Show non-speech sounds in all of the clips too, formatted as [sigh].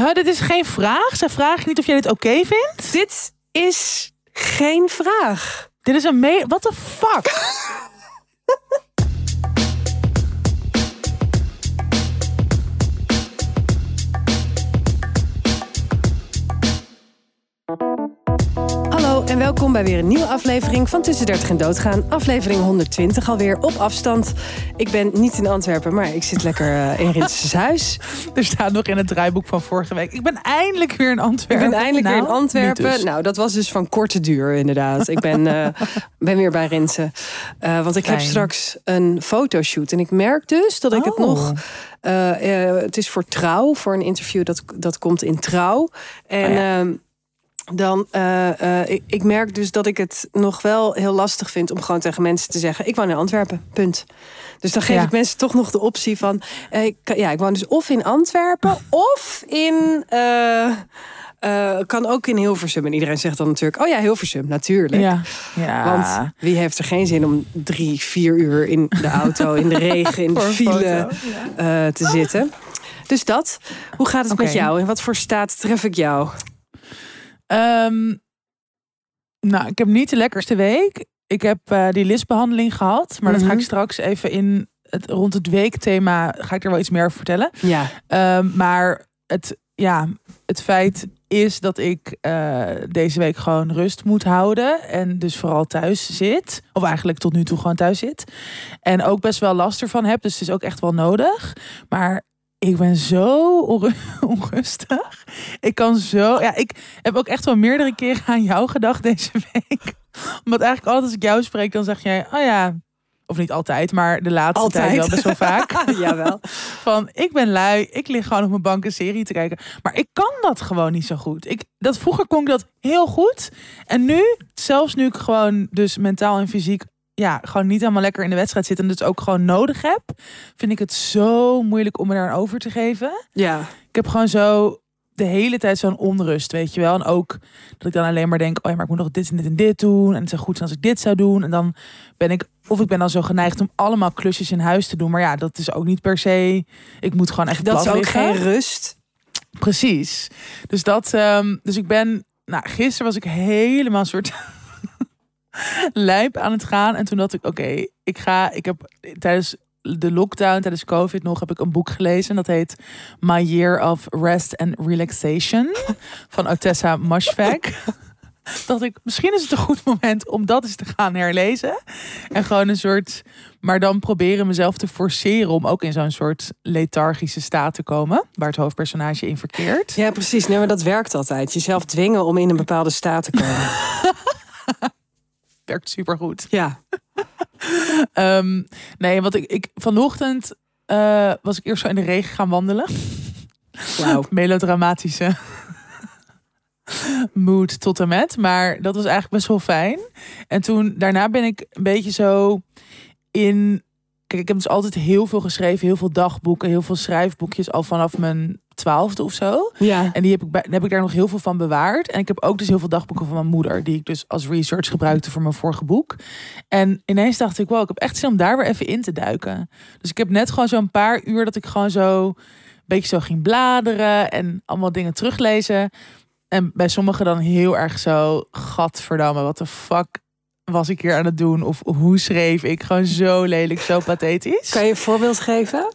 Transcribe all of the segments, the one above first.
Huh, dit is geen vraag. Zij vraagt niet of jij dit oké vindt. Dit is geen vraag. Dit is een me... What the fuck? [laughs] En welkom bij weer een nieuwe aflevering van Tussen 30 en Doodgaan. Aflevering 120 alweer op afstand. Ik ben niet in Antwerpen, maar ik zit lekker uh, in Rinses huis. [laughs] Er staat nog in het draaiboek van vorige week. Ik ben eindelijk weer in Antwerpen. Ik ben eindelijk nou, weer in Antwerpen. dus. Nou, dat was dus van korte duur inderdaad. Ik ben, uh, [laughs] ben weer bij Rinsen. Uh, want ik Fijn. heb straks een fotoshoot. En ik merk dus dat ik het Oh. nog... het is voor Trouw, voor een interview dat, dat komt in Trouw. En... Oh ja. ehm, dan, uh, uh, ik, ik, merk dus dat ik het nog wel heel lastig vind om gewoon tegen mensen te zeggen: ik woon in Antwerpen, punt. Dus dan geef Ja. ik mensen toch nog de optie van: uh, ik, ja, ik woon dus of in Antwerpen of in. kan ook in Hilversum. En iedereen zegt dan natuurlijk: Oh ja, Hilversum, natuurlijk. Ja. ja. Want wie heeft er geen zin om drie, vier uur in de auto, in de regen, in de [laughs] file uh, te zitten? Dus dat. Hoe gaat het met jou? In wat voor staat tref ik jou? Um, nou, ik heb niet de lekkerste week. Ik heb uh, die listbehandeling gehad. Maar Mhm. dat ga ik straks even in het, rond het weekthema ga ik er wel iets meer over vertellen. Ja. Um, maar het, ja, het feit is dat ik uh, deze week gewoon rust moet houden. En dus vooral thuis zit. Of eigenlijk tot nu toe gewoon thuis zit. En ook best wel last ervan heb. Dus het is ook echt wel nodig. Maar ik ben zo [laughs] onrustig. Ik kan zo. Ja, ik heb ook echt wel meerdere keren aan jou gedacht deze week. Omdat eigenlijk altijd als ik jou spreek, dan zeg jij: Oh ja. Of niet altijd, maar de laatste altijd. tijd wel best wel vaak. [laughs] Jawel. Van ik ben lui, ik lig gewoon op mijn bank een serie te kijken. Maar ik kan dat gewoon niet zo goed. Ik, dat, vroeger kon ik dat heel goed. En nu, zelfs nu ik gewoon dus mentaal en fysiek ja, gewoon niet helemaal lekker in de wedstrijd zit en dus ook gewoon nodig heb, vind ik het zo moeilijk om me daar over te geven. Ja. Ik heb gewoon zo de hele tijd zo'n onrust, weet je wel. En ook dat ik dan alleen maar denk, oh ja, maar ik moet nog dit en dit en dit doen. En het zou goed zijn als ik dit zou doen. En dan ben ik, of ik ben dan zo geneigd om allemaal klusjes in huis te doen. Maar ja, dat is ook niet per se. Ik moet gewoon echt Dat is ook liggen. geen rust. Precies. Dus dat, um, dus ik ben, nou, gisteren was ik helemaal soort [laughs] lijp aan het gaan. En toen dacht ik, oké, ik ga, ik heb tijdens de lockdown, tijdens COVID nog, heb ik een boek gelezen. Dat heet My Year of Rest and Relaxation [laughs] van Otessa Moshfegh. [laughs] dacht ik, misschien is het een goed moment om dat eens te gaan herlezen. En gewoon een soort, maar dan proberen mezelf te forceren om ook in zo'n soort lethargische staat te komen. Waar het hoofdpersonage in verkeert. Ja, precies. Nee, maar dat werkt altijd. Jezelf dwingen om in een bepaalde staat te komen. Werkt supergoed. Ja. um, [laughs] nee, wat ik, ik vanochtend uh, was ik eerst zo in de regen gaan wandelen. Wauw. [laughs] Melodramatische [laughs] mood tot en met. Maar dat was eigenlijk best wel fijn. En toen, daarna ben ik een beetje zo in... Kijk, ik heb dus altijd heel veel geschreven. Heel veel dagboeken, heel veel schrijfboekjes. Al vanaf mijn twaalfde of zo. Ja. En die heb ik, bij, heb ik daar nog heel veel van bewaard. En ik heb ook dus heel veel dagboeken van mijn moeder. Die ik dus als research gebruikte voor mijn vorige boek. En ineens dacht ik, wow, ik heb echt zin om daar weer even in te duiken. Dus ik heb net gewoon zo'n paar uur dat ik gewoon zo... een beetje zo ging bladeren. En allemaal dingen teruglezen. En bij sommigen dan heel erg zo... Gadverdamme, wat de fuck was ik hier aan het doen? Of hoe schreef ik? Gewoon zo lelijk, zo pathetisch. Kan je een voorbeeld geven?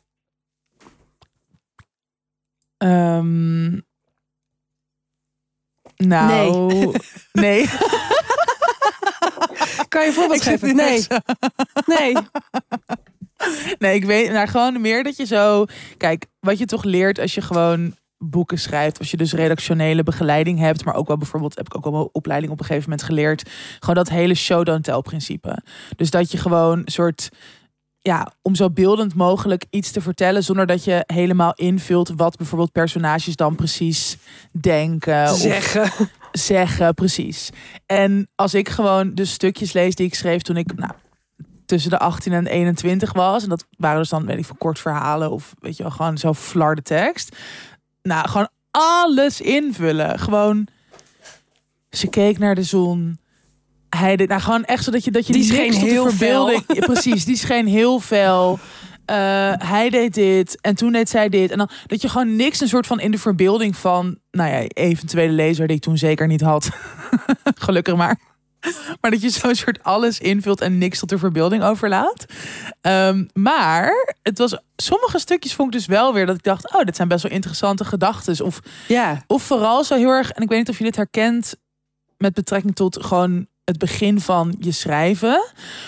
Um, nou, nee. [laughs] nee. [laughs] kan je een voorbeeld geven? Nee. [laughs] Nee. Nee, ik weet, nou gewoon meer dat je zo, kijk, wat je toch leert als je gewoon boeken schrijft, als je dus redactionele begeleiding hebt, maar ook wel bijvoorbeeld heb ik ook wel een opleiding op een gegeven moment geleerd, gewoon dat hele show don't tell principe. Dus dat je gewoon een soort ja, om zo beeldend mogelijk iets te vertellen zonder dat je helemaal invult wat bijvoorbeeld personages dan precies denken. Zeggen. Of zeggen, precies. En als ik gewoon de stukjes lees die ik schreef toen ik nou, tussen de 18 en 21 was. En dat waren dus dan, weet ik veel, kort verhalen of weet je wel, gewoon zo flarde tekst. Nou, gewoon alles invullen. Gewoon, ze keek naar de zon hij deed nou gewoon echt zo dat je dat je Die scheen heel. Ja, precies, die scheen heel fel. eh, hij deed dit en toen deed zij dit. En dan dat je gewoon niks een soort van in de verbeelding van, nou ja, eventuele lezer die ik toen zeker niet had. [laughs] Gelukkig maar. Maar dat je zo'n soort alles invult en niks tot de verbeelding overlaat. Ehm, maar het was sommige stukjes vond ik dus wel weer dat ik dacht, oh, dit zijn best wel interessante gedachten. Of, Ja, of vooral zo heel erg, en ik weet niet of je dit herkent met betrekking tot gewoon het begin van je schrijven.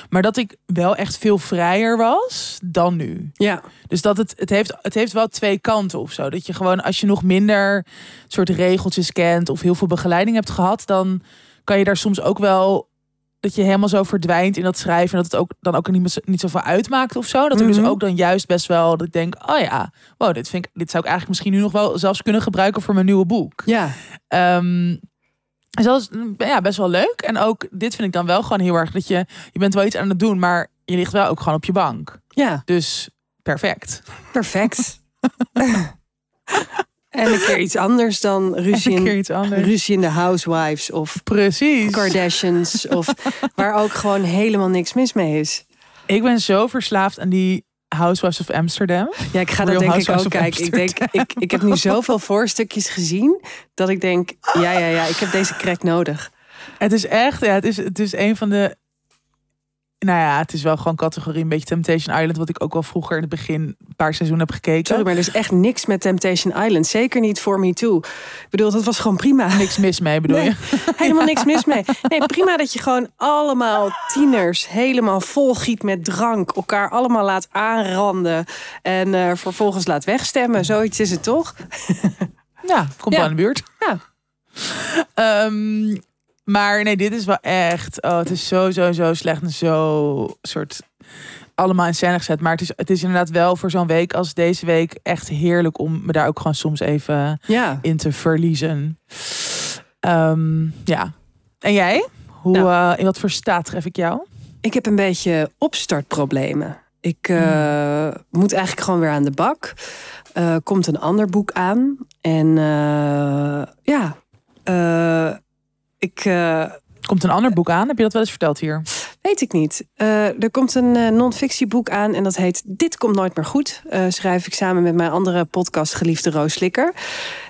Maar dat ik wel echt veel vrijer was dan nu. ja, Dus dat het, het, heeft, het heeft wel twee kanten of zo. Dat je gewoon, als je nog minder soort regeltjes kent of heel veel begeleiding hebt gehad, dan kan je daar soms ook wel dat je helemaal zo verdwijnt in dat schrijven en dat het ook dan ook niet, niet zoveel uitmaakt of zo. Dat ik Mhm. dus ook dan juist best wel dat ik denk, oh ja, wow, dit vind ik, dit zou ik eigenlijk misschien nu nog wel zelfs kunnen gebruiken voor mijn nieuwe boek. ja. Ehm dus dat is mm, ja, best wel leuk. En ook dit vind ik dan wel gewoon heel erg dat je, je bent wel iets aan het doen, maar je ligt wel ook gewoon op je bank. Ja, Dus perfect. perfect. [laughs] [laughs] en een keer iets anders dan ruzie in, ruzie in de Housewives of Precies. Kardashians. of [laughs] waar ook gewoon helemaal niks mis mee is. Ik ben zo verslaafd aan die Housewives of Amsterdam. Ja, ik ga Real dat denk ik ook kijken. Ik, denk, ik, ik heb nu zoveel voorstukjes gezien dat ik denk, ja, ja, ja, ik heb deze crack nodig. Het is echt, ja, het is, het is een van de. Nou ja, het is wel gewoon categorie een beetje Temptation Island, wat ik ook wel vroeger in het begin een paar seizoenen heb gekeken. Sorry, maar er is echt niks met Temptation Island. Zeker niet voor Me Too. Ik bedoel, dat was gewoon prima. Niks mis mee, bedoel Nee. je? [laughs] Helemaal niks mis mee. Nee, prima dat je gewoon allemaal tieners helemaal volgiet met drank. Elkaar allemaal laat aanranden. En eh, vervolgens laat wegstemmen. Zoiets is het toch? [laughs] Ja, komt Ja. in de buurt. Ja. Ehm, maar nee, dit is wel echt. Oh, het is zo, zo, zo slecht en zo soort allemaal in scène gezet. Maar het is, het is inderdaad wel voor zo'n week als deze week echt heerlijk om me daar ook gewoon soms even Ja. in te verliezen. Ehm, ja. En jij? Hoe, Nou. eh, in wat voor staat tref ik jou? Ik heb een beetje opstartproblemen. Ik eh, moet eigenlijk gewoon weer aan de bak. Eh komt een ander boek aan. En ja, ik eh, Komt een ander boek aan? Heb je dat wel eens verteld hier? weet ik niet. Eh, er komt een eh, non-fictieboek aan en dat heet Dit komt nooit meer goed. Schrijf ik samen met mijn andere podcast geliefde Roos Slikker.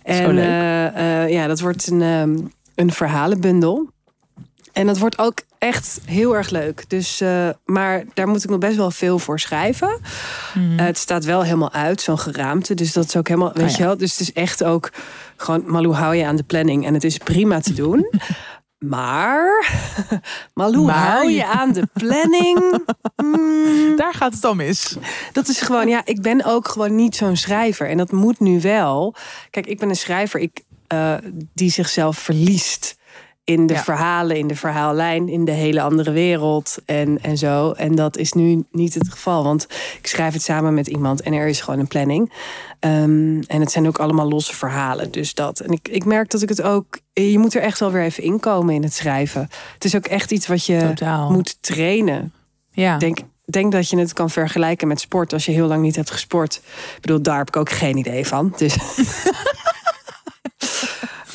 En leuk. eh, eh, ja, dat wordt een, ehm, een verhalenbundel. En dat wordt ook echt heel erg leuk. Dus, eh, maar daar moet ik nog best wel veel voor schrijven. Mhm. Eh, het staat wel helemaal uit, zo'n geraamte. Dus dat is ook helemaal, weet Oh ja. je wel. Dus het is echt ook gewoon, Malou, hou je aan de planning. En het is prima te doen. [laughs] maar, [laughs] Malou, Maar- hou je aan de planning. [laughs] Hmm, Daar gaat het al mis. dat is gewoon, ja, ik ben ook gewoon niet zo'n schrijver. En dat moet nu wel. Kijk, ik ben een schrijver ik, eh, die zichzelf verliest in de Ja. verhalen, in de verhaallijn, in de hele andere wereld en, en zo. En dat is nu niet het geval, want ik schrijf het samen met iemand en er is gewoon een planning. Ehm, en het zijn ook allemaal losse verhalen, dus dat. En ik, ik merk dat ik het ook, je moet er echt wel weer even inkomen in het schrijven. Het is ook echt iets wat je Totaal. moet trainen. Ja. Ik denk, denk dat je het kan vergelijken met sport als je heel lang niet hebt gesport. Ik bedoel, daar heb ik ook geen idee van. Dus. [laughs]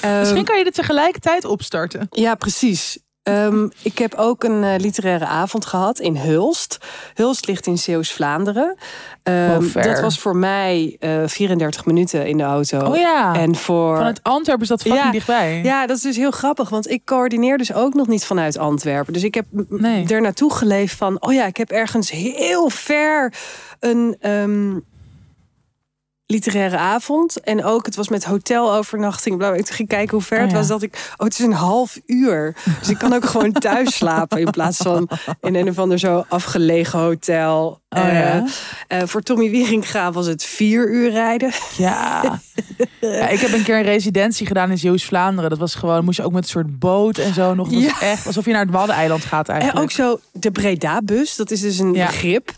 Ehm, Misschien kan je dit tegelijkertijd opstarten. ja, precies. Ehm, ik heb ook een eh, literaire avond gehad in Hulst. Hulst ligt in Zeeuws-Vlaanderen. Ehm, Oh, dat was voor mij eh 34 minuten in de auto. Oh ja. En voor. Vanuit Antwerpen is dat fucking Ja. dichtbij. Ja, dat is dus heel grappig, want ik coördineer dus ook nog niet vanuit Antwerpen. Dus ik heb Nee. er naartoe geleefd van, oh ja, ik heb ergens heel ver een ehm, literaire avond. En ook, het was met hotelovernachting. Bla, bla. Ik ging kijken hoe ver Oh het ja. was. Dat ik, oh, het is een half uur. Dus ik kan ook gewoon [laughs] thuis slapen in plaats van in een of ander zo afgelegen hotel. Oh Eh, ja. eh, voor Tommy Wieringa was het vier uur rijden. Ja. ja. Ik heb een keer een residentie gedaan in Zeeuws-Vlaanderen. Dat was gewoon, moest je ook met een soort boot en zo nog. Dat Ja. echt alsof je naar het Waddeneiland gaat En eigenlijk. ook zo de Breda-bus. Dat is dus een begrip.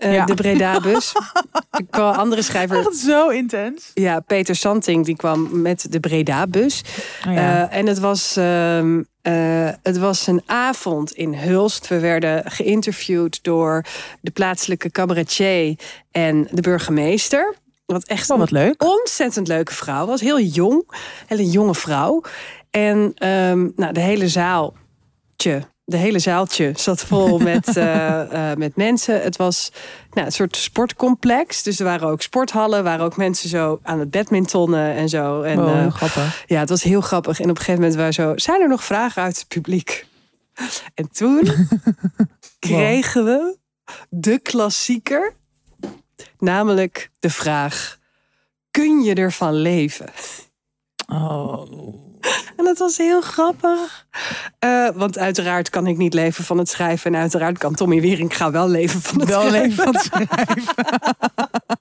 Eh, Ja. De Breda-bus. [laughs] Ik kwam andere schrijver. Echt zo intens. Ja, Peter Santing die kwam met de Breda-bus. Oh ja. Eh, en het was, ehm, eh, het was een avond in Hulst. We werden geïnterviewd door de plaatselijke cabaretier en de burgemeester. Wat echt Oh, wat leuk. ontzettend leuke vrouw was. Heel jong. Hele jonge vrouw. En ehm, nou, de hele zaaltje de hele zaaltje zat vol [laughs] met, uh, met mensen. Het was nou, een soort sportcomplex. Dus er waren ook sporthallen, waren ook mensen zo aan het badmintonnen en zo. En, wow, heel grappig. Ja, het was heel grappig. En op een gegeven moment waren zo, zijn er nog vragen uit het publiek? En toen [laughs] kregen we de klassieker, namelijk de vraag: kun je ervan leven? Oh. [laughs] En dat was heel grappig. Uh, want uiteraard kan ik niet leven van het schrijven. En uiteraard kan Tommy Wieringa wel leven van het wel schrijven. leven van het [laughs] schrijven.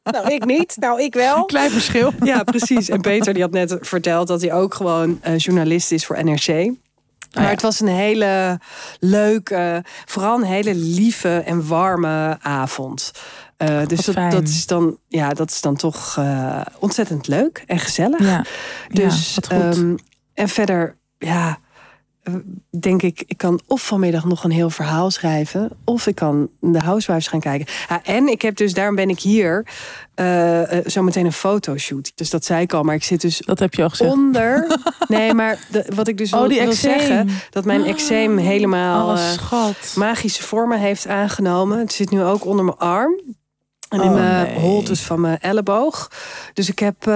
nou, ik niet. Nou, ik wel. [laughs] Klein verschil. Ja, precies. En Peter die had net verteld dat hij ook gewoon uh, journalist is voor NRC. Maar ja. het was een hele leuke, vooral een hele lieve en warme avond. Uh, dus dat, dat, is dan, ja, dat is dan toch uh, ontzettend leuk en gezellig. Ja. Dus, ja, um, en verder, ja, denk ik, ik kan of vanmiddag nog een heel verhaal schrijven, of ik kan de Housewives gaan kijken. Ja, en ik heb dus, daarom ben ik hier, uh, zometeen een fotoshoot. Dus dat zei ik al, maar ik zit dus dat heb je al gezegd. onder. [laughs] Nee, maar de, wat ik dus oh, wil, die wil zeggen, dat mijn eczeem helemaal oh, magische vormen heeft aangenomen. Het zit nu ook onder mijn arm. En in Oh, mijn nee. holtes van mijn elleboog. Dus ik heb, uh,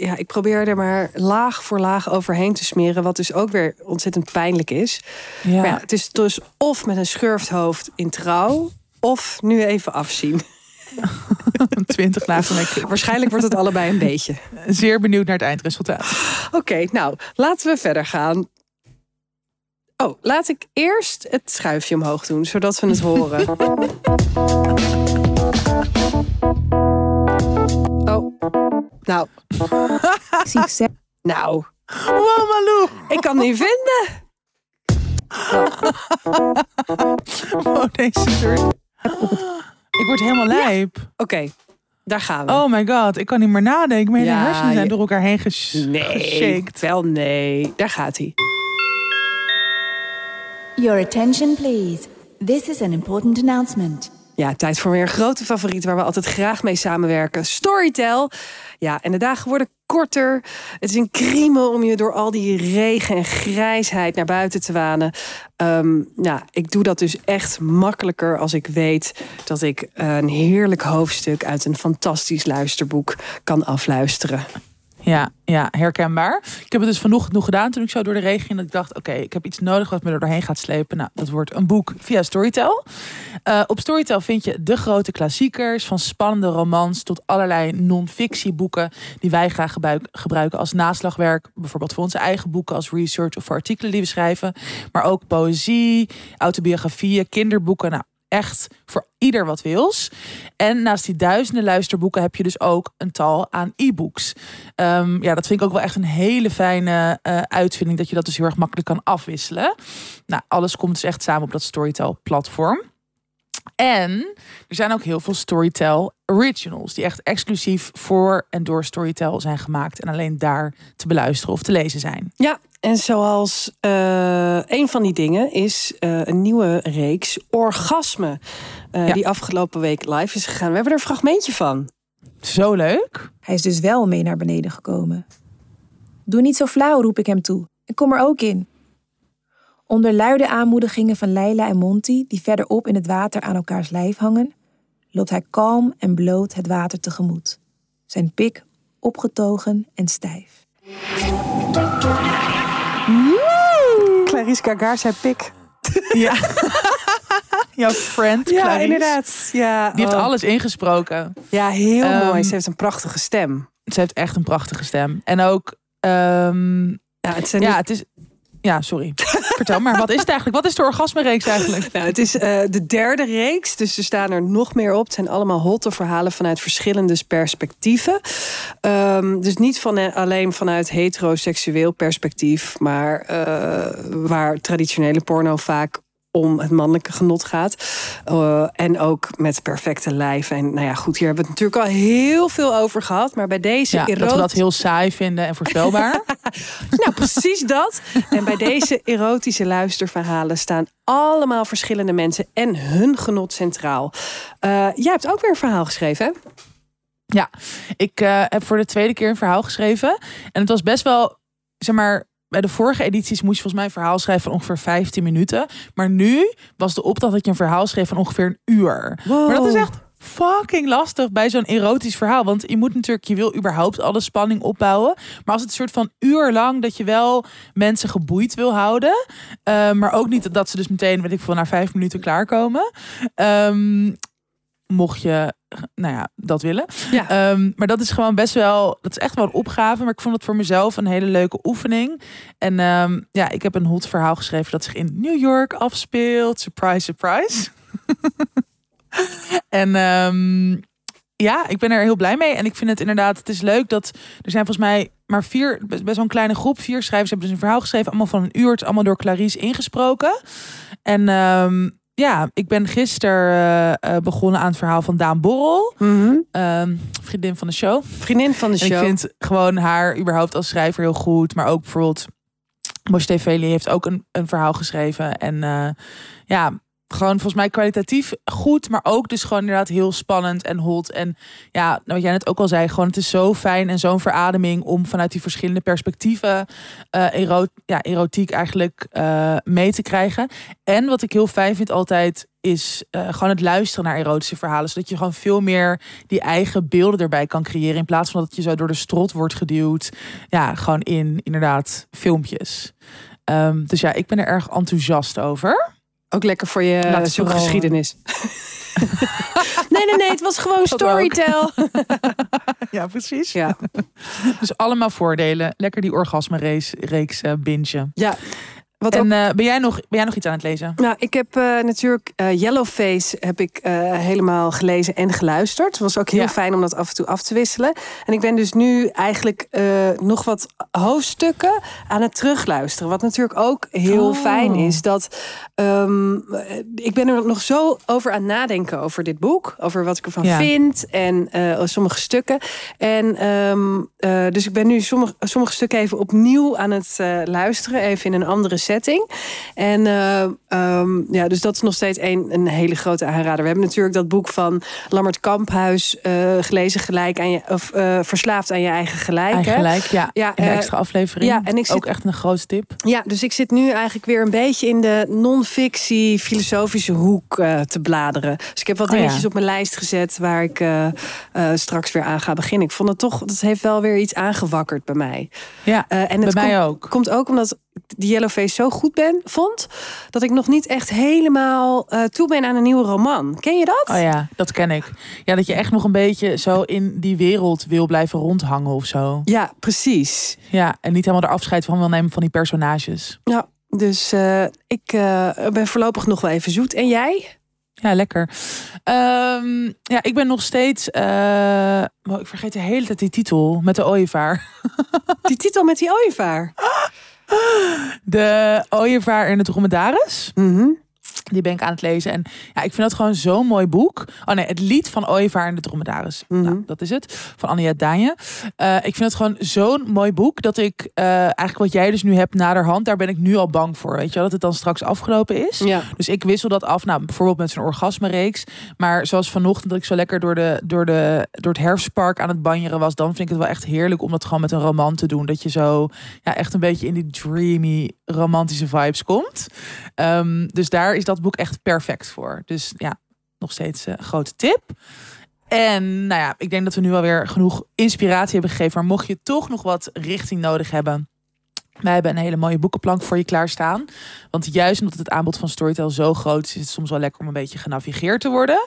ja, ik probeer er maar laag voor laag overheen te smeren. Wat dus ook weer ontzettend pijnlijk is. Ja. Maar ja, het is dus of met een schurfthoofd in trouw. Of nu even afzien. [laughs] 20 lagen Waarschijnlijk wordt het allebei een beetje. Zeer benieuwd naar het eindresultaat. Oké, okay, nou, laten we verder gaan. Oh, laat ik eerst het schuifje omhoog doen, zodat we het horen. [laughs] Oh, nou. [laughs] Succes. Nou, Wow, Malou. ik kan het niet vinden. [laughs] Oh, deze. Ik word helemaal lijp. Oké, okay, daar gaan we. Oh my god, ik kan niet meer nadenken. Mijn Ja, hersenen zijn je- door elkaar heen ges nee, geshaked. wel nee. Daar gaat hij. Your attention, please. This is an important announcement. Ja, tijd voor weer een grote favoriet waar we altijd graag mee samenwerken. Storytel. Ja, en de dagen worden korter. Het is een kriemel om je door al die regen en grijsheid naar buiten te wanen. Ja, ik doe dat dus echt makkelijker als ik weet dat ik een heerlijk hoofdstuk uit een fantastisch luisterboek kan afluisteren. Ja, ja, herkenbaar. Ik heb het dus vanochtend nog gedaan toen ik zo door de regen ging. Dat ik dacht, oké, ik heb iets nodig wat me er doorheen gaat slepen. Nou, dat wordt een boek via Storytel. Uh, op Storytel vind je de grote klassiekers. Van spannende romans tot allerlei non-fictieboeken. Die wij graag gebruik, gebruiken als naslagwerk. Bijvoorbeeld voor onze eigen boeken als research of voor artikelen die we schrijven. Maar ook poëzie, autobiografieën, kinderboeken. Nou, echt voor ieder wat wils. En naast die duizenden luisterboeken heb je dus ook een tal aan e-books. Um, ja, dat vind ik ook wel echt een hele fijne uh, uitvinding. Dat je dat dus heel erg makkelijk kan afwisselen. Nou, alles komt dus echt samen op dat Storytel-platform. En er zijn ook heel veel Storytel originals. Die echt exclusief voor en door Storytel zijn gemaakt. En alleen daar te beluisteren of te lezen zijn. Ja, en zoals uh, een van die dingen is uh, een nieuwe reeks Orgasme. Uh, ja. Die afgelopen week live is gegaan. We hebben er een fragmentje van. Zo leuk. Hij is dus wel mee naar beneden gekomen. Doe niet zo flauw, roep ik hem toe. Ik kom er ook in. Onder luide aanmoedigingen van Leila en Monty, die verderop in het water aan elkaars lijf hangen, loopt hij kalm en bloot het water tegemoet. Zijn pik opgetogen en stijf. Woe! Clarice Gagar, zijn pik. [laughs] Ja. [laughs] Jouw friend, Ja, Clarice. inderdaad. Ja, Die heeft oh. alles ingesproken. Ja, heel Um, mooi. Ze heeft een prachtige stem. Ze heeft echt een prachtige stem. En ook, um, Ja, het zijn ja, dus- het is. Ja, sorry. [laughs] Vertel maar, wat is het eigenlijk? Wat is de orgasmereeks eigenlijk? Nou, het is uh, de derde reeks, dus er staan er nog meer op. Het zijn allemaal hotte verhalen vanuit verschillende perspectieven. Um, dus niet van, alleen vanuit heteroseksueel perspectief, maar uh, waar traditionele porno vaak om het mannelijke genot gaat. Uh, en ook met perfecte lijf. En nou ja, goed, hier hebben we het natuurlijk al heel veel over gehad. Maar bij deze ja, erot... dat we dat heel saai vinden en voorspelbaar. [laughs] nou, precies dat. En bij deze erotische luisterverhalen staan allemaal verschillende mensen en hun genot centraal. Uh, jij hebt ook weer een verhaal geschreven, hè? Ja, ik uh, heb voor de tweede keer een verhaal geschreven. En het was best wel, zeg maar, bij de vorige edities moest je volgens mij een verhaal schrijven van ongeveer 15 minuten. Maar nu was de opdracht dat je een verhaal schreef van ongeveer een uur. Maar dat is echt fucking lastig bij zo'n erotisch verhaal. Want je moet natuurlijk, je wil überhaupt alle spanning opbouwen. Maar als het een soort van uur lang dat je wel mensen geboeid wil houden. eh, maar ook niet dat ze dus meteen, weet ik veel, na vijf minuten klaarkomen. Ehm, mocht je, nou ja, dat willen. Ja. Ehm, maar dat is gewoon best wel, dat is echt wel een opgave. Maar ik vond het voor mezelf een hele leuke oefening. En ehm, ja, ik heb een hot verhaal geschreven dat zich in New York afspeelt. Surprise, surprise. [laughs] en ehm, ja, ik ben er heel blij mee. En ik vind het inderdaad, het is leuk dat er zijn volgens mij maar vier, best wel een kleine groep. Vier schrijvers hebben dus een verhaal geschreven. Allemaal van een uur. Het allemaal door Clarice ingesproken. En ja, ik ben gisteren eh, eh, begonnen aan het verhaal van Daan Borrel. Mhm. Ehm, vriendin van de show. Vriendin van de En ik show. vind gewoon haar überhaupt als schrijver heel goed. Maar ook bijvoorbeeld Moshe Teveli heeft ook een, een verhaal geschreven. En eh, ja, gewoon volgens mij kwalitatief goed. Maar ook dus gewoon inderdaad heel spannend en hot. En ja, nou, wat jij net ook al zei. Gewoon het is zo fijn en zo'n verademing om vanuit die verschillende perspectieven ero ja, erotiek eigenlijk eh, mee te krijgen. En wat ik heel fijn vind altijd is eh, gewoon het luisteren naar erotische verhalen. Zodat je gewoon veel meer die eigen beelden erbij kan creëren. In plaats van dat je zo door de strot wordt geduwd. Ja, gewoon in inderdaad filmpjes. Ehm, dus ja, ik ben er erg enthousiast over. Ook lekker voor je zoekgeschiedenis. [laughs] nee, nee, nee. Het was gewoon storytell. [laughs] Ja, precies. Ja. [laughs] Dus allemaal voordelen. Lekker die orgasme-reeks reeks, eh, bingen. ja. Wat ook En eh, ben, jij nog, ben jij nog iets aan het lezen? Nou, ik heb eh, natuurlijk eh, Yellowface heb ik helemaal gelezen en geluisterd. Het was ook heel Ja. fijn om dat af en toe af te wisselen. En ik ben dus nu eigenlijk nog wat hoofdstukken aan het terugluisteren. Wat natuurlijk ook heel Oh. fijn is. Dat ehm, eh, ik ben er nog zo over aan het nadenken over dit boek. Over wat ik ervan Ja. vind en sommige stukken. En ehm, eh, dus ik ben nu sommige, sommige stukken even opnieuw aan het luisteren. Even in een andere setting. En eh, ehm, ja, dus dat is nog steeds een, een hele grote aanrader. We hebben natuurlijk dat boek van Lammert Kamphuis eh, gelezen gelijk aan je of eh, verslaafd aan je eigen gelijk. Eigen gelijk, ja. Ja, de extra aflevering. ja, en ik zit- Ook echt een grote tip. Ja, dus ik zit nu eigenlijk weer een beetje in de non-fictie filosofische hoek te bladeren. Dus ik heb wat Oh ja. dingetjes op mijn lijst gezet waar ik straks weer aan ga beginnen. Ik vond het toch, dat heeft wel weer iets aangewakkerd bij mij. Ja, en bij het mij komt, ook. komt ook omdat die Yellowface zo goed ben, vond, dat ik nog niet echt helemaal eh, toe ben aan een nieuwe roman. Ken je dat? Oh ja, dat ken ik. Ja, dat je echt nog een beetje zo in die wereld wil blijven rondhangen of zo. Ja, precies. Ja, en niet helemaal er afscheid van wil nemen van die personages. Ja, dus eh, ik eh, ben voorlopig nog wel even zoet. En jij? Ja, lekker. Ehm, ja, ik ben nog steeds... oh, ik vergeet de hele tijd die titel met de ooievaar. Die titel met die ooievaar. [laughs] De ooievaar en de dromedaris. Mhm. Die ben ik aan het lezen. En ja, ik vind dat gewoon zo'n mooi boek. Oh nee, het lied van Ooievaar en de Dromedaris. Mhm. Nou, dat is het. Van Anniette Daanje. Eh, ik vind het gewoon zo'n mooi boek. Dat ik eh, eigenlijk wat jij dus nu hebt naderhand. Daar ben ik nu al bang voor. Weet je wel? Dat het dan straks afgelopen is. Ja. Dus ik wissel dat af. Nou, bijvoorbeeld met zo'n orgasme-reeks. Maar zoals vanochtend dat ik zo lekker door, de, door, de, door het herfstpark aan het banjeren was. Dan vind ik het wel echt heerlijk om dat gewoon met een roman te doen. Dat je zo ja, echt een beetje in die dreamy, romantische vibes komt. Ehm, dus daar is dat boek echt perfect voor. Dus ja, nog steeds eh, een grote tip. En nou ja, ik denk dat we nu alweer genoeg inspiratie hebben gegeven. Maar mocht je toch nog wat richting nodig hebben. Wij hebben een hele mooie boekenplank voor je klaarstaan. Want juist omdat het aanbod van Storytel zo groot is, is het soms wel lekker om een beetje genavigeerd te worden.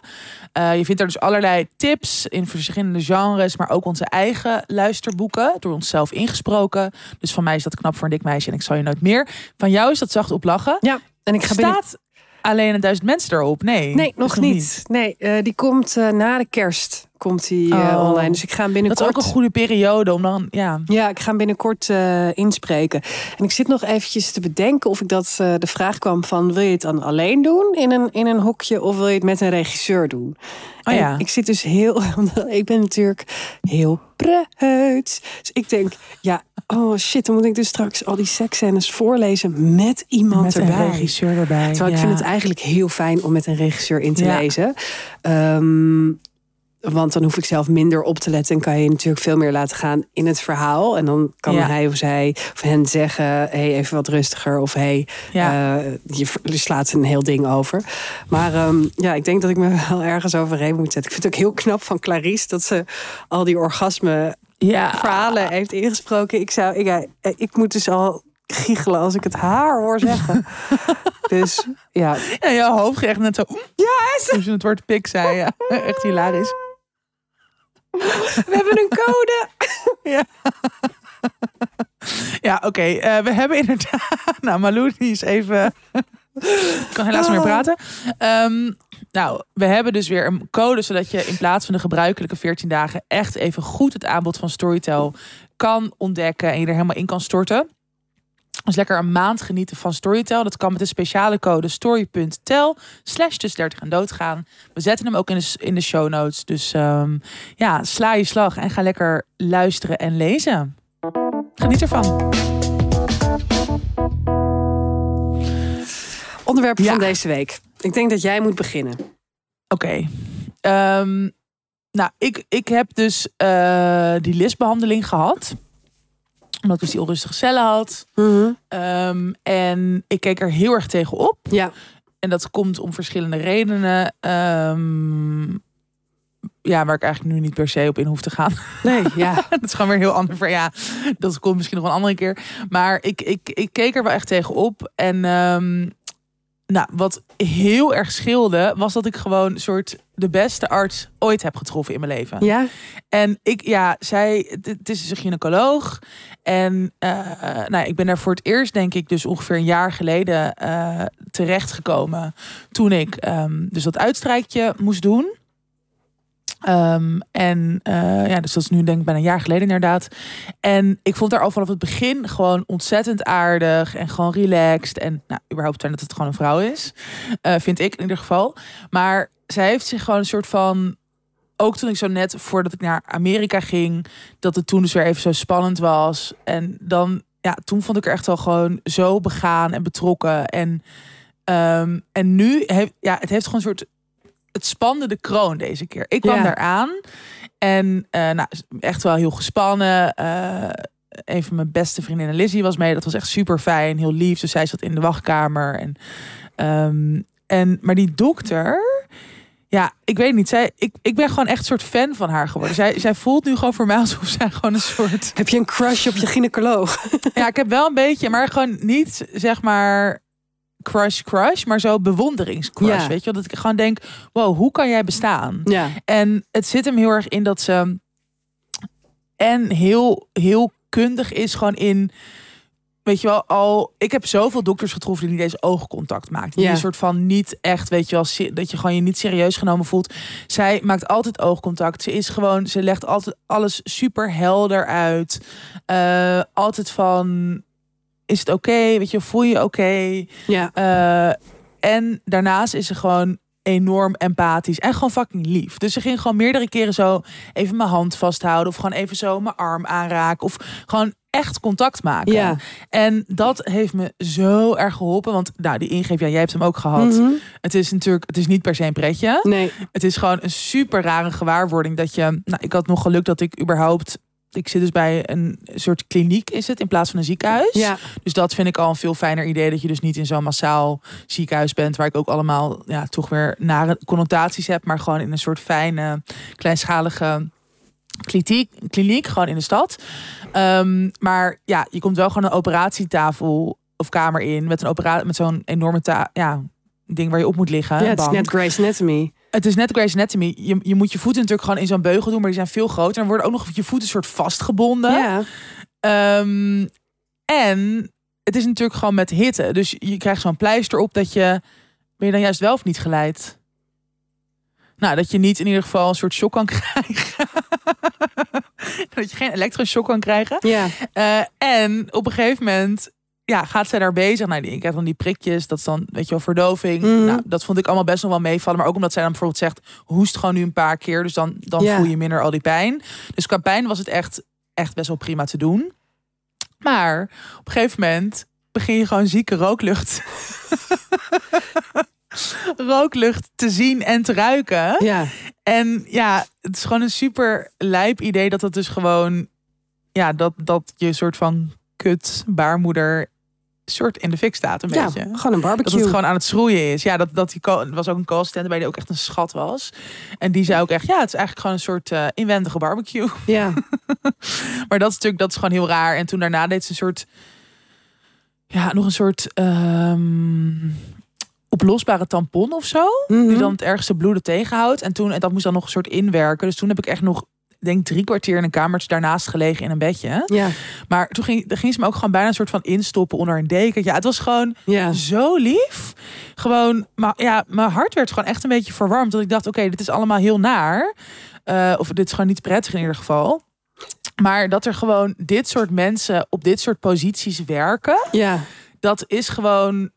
Eh, je vindt er dus allerlei tips in verschillende genres, maar ook onze eigen luisterboeken, door onszelf ingesproken. Dus van mij is dat knap voor een dik meisje en ik zal je nooit meer. Van jou is dat zacht op lachen. Ja, en ik ga binnen... Staat alleen een duizend mensen erop? Nee, Nee, nog niet. Nee, eh, die komt eh, na de kerst komt die eh, Oh. online. Dus ik ga hem Dat is binnenkort... ook een goede periode om dan, ja. Ja, ik ga hem binnenkort eh, inspreken. En ik zit nog eventjes te bedenken of ik dat... eh, de vraag kwam van, wil je het dan alleen doen in een, in een hokje... of wil je het met een regisseur doen? Oh En ja. ik zit dus heel... [laughs] ik ben natuurlijk heel preuts. Dus ik denk, ja, oh shit... dan moet ik dus straks al die seksscènes voorlezen met iemand Met erbij. een regisseur erbij. Terwijl ik ja. vind het eigenlijk heel fijn om met een regisseur in te Ja. lezen. Ehm, want dan hoef ik zelf minder op te letten en kan je natuurlijk veel meer laten gaan in het verhaal. En dan kan Ja. hij of zij of hen zeggen: hey, even wat rustiger. Of hey, Ja. eh, je, je slaat een heel ding over. Maar ehm, ja, ik denk dat ik me [laughs] wel ergens overheen moet zetten. Ik vind het ook heel knap van Clarice dat ze al die orgasme Ja. verhalen heeft ingesproken. Ik, zou, ik, ik moet dus al giechelen als ik het haar hoor zeggen. [laughs] dus ja, Ja, jouw hoofd echt net zo. Ja, Toen ze het woord pik zei. Ja. [laughs] Echt hilarisch. [laughs] we hebben een code. [laughs] Ja, oké. eh, we hebben inderdaad. [laughs] Nou, Malou die is even. kan helaas niet meer praten. Ehm, nou, we hebben dus weer een code zodat je in plaats van de gebruikelijke 14 dagen echt even goed het aanbod van Storytel kan ontdekken en je er helemaal in kan storten. Dus lekker een maand genieten van Storytel. Dat kan met de speciale code story.tel slash tussen 30 en doodgaan. We zetten hem ook in de, in de show notes. Dus ehm, ja, sla je slag en ga lekker luisteren en lezen. Geniet ervan. Onderwerp Ja. van deze week. Ik denk dat jij moet beginnen. Oké. Ehm, nou, ik, ik heb dus eh, die listbehandeling gehad. Omdat ik dus die onrustige cellen had. Ehm, en ik keek er heel erg tegen op. Ja, En dat komt om verschillende redenen. Ehm, ja, waar ik eigenlijk nu niet per se op in hoef te gaan. nee, ja. [laughs] dat is gewoon weer heel ander. ver- Ja, dat komt misschien nog een andere keer. Maar ik, ik, ik keek er wel echt tegen op. En ehm, nou, wat heel erg scheelde, was dat ik gewoon een soort de beste arts ooit heb getroffen in mijn leven. Ja, En ik, ja, zij, het, is een gynaecoloog. En eh, nou, ik ben daar voor het eerst, denk ik, dus ongeveer een jaar geleden eh terechtgekomen. Toen ik ehm, dus dat uitstrijkje moest doen. Ehm, en eh, ja, dus dat is nu denk ik bijna een jaar geleden inderdaad. En ik vond haar al vanaf het begin gewoon ontzettend aardig en gewoon relaxed. En nou, überhaupt fijn dat het gewoon een vrouw is. Eh, vind ik in ieder geval. Maar zij heeft zich gewoon een soort van ook toen ik zo net voordat ik naar Amerika ging, dat het toen dus weer even zo spannend was. En dan, ja, toen vond ik er echt wel gewoon zo begaan en betrokken. En, ehm, en nu heeft, ja, het heeft gewoon een soort, het spande de kroon deze keer. Ik kwam Ja. daar aan en eh, nou, echt wel heel gespannen. Eh, een van mijn beste vriendinnen Lizzie was mee. Dat was echt super fijn, heel lief. Dus zij zat in de wachtkamer. En, ehm, en, maar die dokter, ja, ik weet niet. Zij, ik, ik ben gewoon echt een soort fan van haar geworden. Zij, zij voelt nu gewoon voor mij alsof zij gewoon een soort. heb je een crush op je gynaecoloog? Ja, ik heb wel een beetje, maar gewoon niet zeg maar crush, crush, maar zo bewonderingscrush. Ja. Weet je, wel? dat ik gewoon denk: wow, hoe kan jij bestaan? Ja, En het zit hem heel erg in dat ze en heel, heel kundig is gewoon in. Weet je wel, al. Ik heb zoveel dokters getroffen die niet eens oogcontact maakt. Die Ja. een soort van niet echt, weet je wel, dat je gewoon je niet serieus genomen voelt. Zij maakt altijd oogcontact. Ze is gewoon, ze legt altijd alles super helder uit. Eh, altijd van. Is het oké? Weet je, voel je oké? ja. Eh, en daarnaast is ze gewoon enorm empathisch en gewoon fucking lief. Dus ze ging gewoon meerdere keren zo even mijn hand vasthouden of gewoon even zo mijn arm aanraken of gewoon echt contact maken. Ja. En dat heeft me zo erg geholpen, want nou die ingreep, ja, jij hebt hem ook gehad. Mhm. Het is natuurlijk, het is niet per se een pretje. Nee, Het is gewoon een super rare gewaarwording dat je, nou, ik had nog geluk dat ik überhaupt ik zit dus bij een soort kliniek is het in plaats van een ziekenhuis. ja. Dus dat vind ik al een veel fijner idee. Dat je dus niet in zo'n massaal ziekenhuis bent. Waar ik ook allemaal ja, toch weer nare connotaties heb. Maar gewoon in een soort fijne, kleinschalige kliniek. kliniek gewoon in de stad. Ehm, maar ja, je komt wel gewoon een operatietafel of kamer in. Met, een opera met zo'n enorme ja, ding waar je op moet liggen. ja het is net Grey's Anatomy. Het is net Grey's Anatomy. Je, je moet je voeten natuurlijk gewoon in zo'n beugel doen. Maar die zijn veel groter. En dan worden ook nog je voeten soort vastgebonden. Ja, Ehm, en het is natuurlijk gewoon met hitte. Dus je krijgt zo'n pleister op dat je... Ben je dan juist wel of niet geleid? Nou, dat je niet in ieder geval een soort shock kan [laughs] krijgen. dat je geen elektroshock kan krijgen. ja. Eh, en op een gegeven moment ja, gaat zij daar bezig. Nou, ik heb dan die prikjes, dat is dan, weet je wel, verdoving. Mhm. Nou, dat vond ik allemaal best nog wel meevallen. Maar ook omdat zij dan bijvoorbeeld zegt, hoest gewoon nu een paar keer. Dus dan, dan voel je minder al die pijn. Dus qua pijn was het echt, echt best wel prima te doen. Maar op een gegeven moment begin je gewoon zieke rooklucht. [laughs] rooklucht te zien en te ruiken. ja. En ja, het is gewoon een super lijp idee dat het dus gewoon, ja, dat, dat je soort van kut baarmoeder soort in de fik staat een Ja, beetje. gewoon een Dat barbecue. het gewoon aan het schroeien is. Ja, dat, dat die was ook een co-assistent bij die ook echt een schat was. En die zei ook echt, ja, het is eigenlijk gewoon een soort eh, inwendige barbecue. Ja, [laughs] Maar dat is natuurlijk, dat is gewoon heel raar. En toen daarna deed ze een soort, ja, nog een soort ehm, oplosbare tampon of zo. Mhm. Die dan het ergste bloeden tegenhoudt. En toen, en dat moest dan nog een soort inwerken. Dus toen heb ik echt nog, denk drie kwartier in een kamertje daarnaast gelegen in een bedje. ja, Maar toen ging, ging ze me ook gewoon bijna een soort van instoppen onder een deken. Ja, het was gewoon ja. zo lief. Gewoon, maar ja, mijn hart werd gewoon echt een beetje verwarmd. Dat ik dacht, oké, dit is allemaal heel naar. Eh, of dit is gewoon niet prettig in ieder geval. Maar dat er gewoon dit soort mensen op dit soort posities werken, Ja, dat is gewoon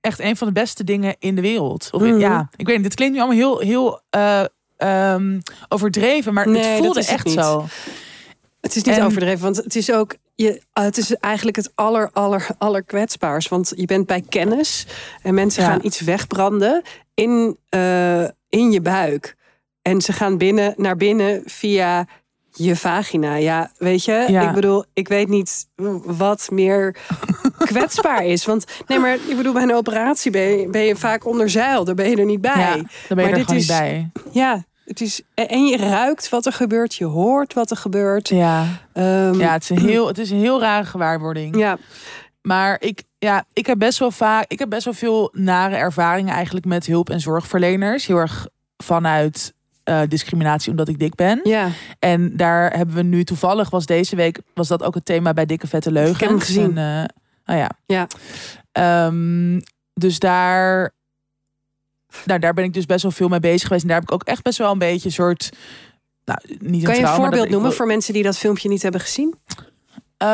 echt een van de beste dingen in de wereld. Of, Mhm. Ja, ik weet niet, dit klinkt nu allemaal heel, heel eh, ehm, overdreven, maar Nee, het voelde het echt zo. het is niet En- overdreven, want het is ook. Je, uh, het is eigenlijk het aller, aller, aller kwetsbaars. Want je bent bij kennis en mensen Ja. gaan iets wegbranden in, eh, in je buik. En ze gaan binnen naar binnen via je vagina. Ja, weet je, Ja. ik bedoel, ik weet niet wat meer [laughs] kwetsbaar is. Want nee, maar ik bedoel, bij een operatie ben je, ben je vaak onder zeil. Daar ben je er niet bij. Ja, daar ben Maar je er dit is- niet bij. Ja, het is. En je ruikt wat er gebeurt, je hoort wat er gebeurt. Ja, Ehm, ja het, is een heel, [clears throat] het is een heel rare gewaarwording. ja. Maar ik, ja, ik heb best wel vaak, ik heb best wel veel nare ervaringen eigenlijk met hulp- en zorgverleners. Heel erg vanuit eh, discriminatie omdat ik dik ben. Ja, En daar hebben we nu toevallig was deze week was dat ook het thema bij dikke vette leugens. Ik heb hem gezien. En, eh, oh ja. Ja. Ehm, dus daar, nou, daar ben ik dus best wel veel mee bezig geweest. En daar heb ik ook echt best wel een beetje een soort, nou, niet een kan je een voorbeeld noemen voor mensen die dat filmpje niet hebben gezien? Eh,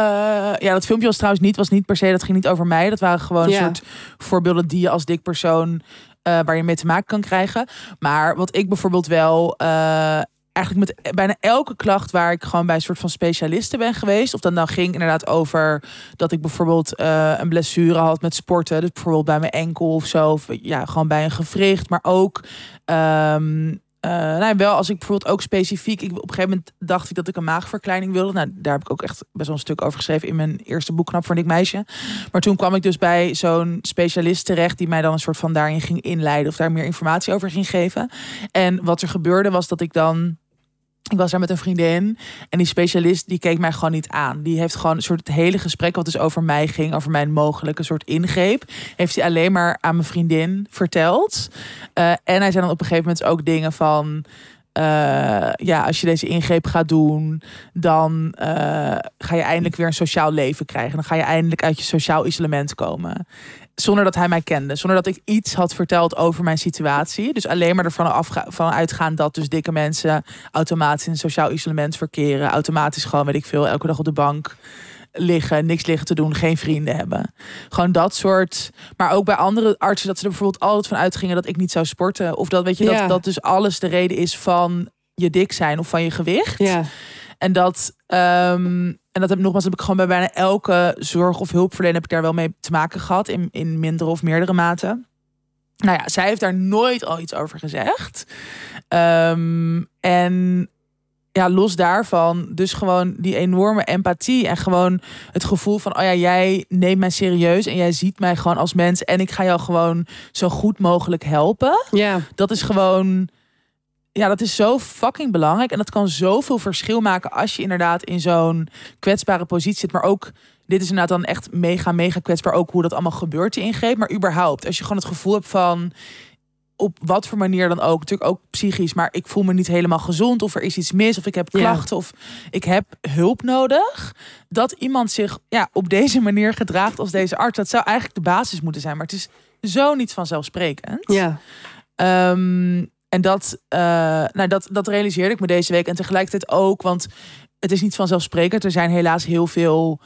ja, dat filmpje was trouwens niet, was niet per se, dat ging niet over mij. Dat waren gewoon Ja. een soort voorbeelden die je als dik persoon, eh, waar je mee te maken kan krijgen. Maar wat ik bijvoorbeeld wel, eh, eigenlijk met bijna elke klacht waar ik gewoon bij een soort van specialisten ben geweest. Of dan dan ging inderdaad over dat ik bijvoorbeeld eh, een blessure had met sporten. Dus bijvoorbeeld bij mijn enkel of zo. Of ja, gewoon bij een gewricht. Maar ook eh, nou, wel als ik bijvoorbeeld ook specifiek. Ik, op een gegeven moment dacht ik dat ik een maagverkleining wilde. Nou, daar heb ik ook echt best wel een stuk over geschreven in mijn eerste boek, Knap voor een dik meisje. Maar toen kwam ik dus bij zo'n specialist terecht die mij dan een soort van daarin ging inleiden of daar meer informatie over ging geven. En wat er gebeurde was dat ik dan. Ik was daar met een vriendin en die specialist die keek mij gewoon niet aan. Die heeft gewoon een soort het hele gesprek wat dus over mij ging, over mijn mogelijke soort ingreep, heeft hij alleen maar aan mijn vriendin verteld. Eh, en hij zei dan op een gegeven moment ook dingen van. eh, ja, als je deze ingreep gaat doen, dan eh, ga je eindelijk weer een sociaal leven krijgen. Dan ga je eindelijk uit je sociaal isolement komen. Zonder dat hij mij kende. Zonder dat ik iets had verteld over mijn situatie. Dus alleen maar ervan afga- van uitgaan dat dus dikke mensen automatisch in sociaal isolement verkeren. Automatisch gewoon, weet ik veel, elke dag op de bank liggen, niks liggen te doen, geen vrienden hebben. Gewoon dat soort. Maar ook bij andere artsen dat ze er bijvoorbeeld altijd van uitgingen dat ik niet zou sporten. Of dat weet je, Ja. dat, dat dus alles de reden is van je dik zijn of van je gewicht. Ja, En dat, ehm, en dat heb nogmaals heb ik gewoon bij bijna elke zorg of hulpverlener heb ik daar wel mee te maken gehad in, in mindere of meerdere mate. Nou ja, zij heeft daar nooit al iets over gezegd. Ehm, en ja, los daarvan, dus gewoon die enorme empathie en gewoon het gevoel van, oh ja, jij neemt mij serieus en jij ziet mij gewoon als mens en ik ga jou gewoon zo goed mogelijk helpen ja, dat is gewoon. Ja, dat is zo fucking belangrijk. En dat kan zoveel verschil maken als je inderdaad in zo'n kwetsbare positie zit. Maar ook, dit is inderdaad dan echt mega, mega kwetsbaar. Ook hoe dat allemaal gebeurt, die ingreep. Maar überhaupt, als je gewoon het gevoel hebt van. Op wat voor manier dan ook. Natuurlijk ook psychisch. Maar ik voel me niet helemaal gezond. Of er is iets mis. Of ik heb Ja. klachten. Of ik heb hulp nodig. Dat iemand zich ja, op deze manier gedraagt als deze arts. Dat zou eigenlijk de basis moeten zijn. Maar het is zo niet vanzelfsprekend. ja. Ehm, en dat, eh, nou, dat, dat realiseerde ik me deze week. En tegelijkertijd ook, want het is niet vanzelfsprekend. Er zijn helaas heel veel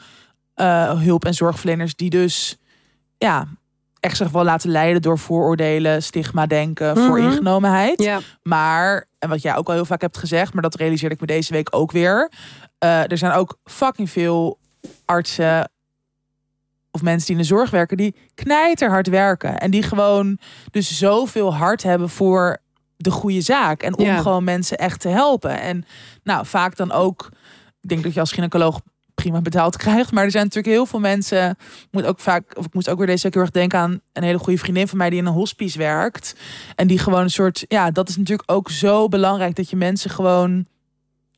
eh, hulp- en zorgverleners die dus ja, echt zich wel laten leiden door vooroordelen, stigma denken, Mhm. vooringenomenheid. ja. Maar, en wat jij ook al heel vaak hebt gezegd, maar dat realiseerde ik me deze week ook weer. eh, er zijn ook fucking veel artsen of mensen die in de zorg werken, die knijterhard werken. En die gewoon dus zoveel hart hebben voor de goede zaak. En om Ja. gewoon mensen echt te helpen. En nou, vaak dan ook, ik denk dat je als gynaecoloog prima betaald [laughs] krijgt. Maar er zijn natuurlijk heel veel mensen. Ik moet ook vaak, of ik moest ook weer deze week heel erg denken aan een hele goede vriendin van mij die in een hospice werkt. En die gewoon een soort, ja, dat is natuurlijk ook zo belangrijk dat je mensen gewoon.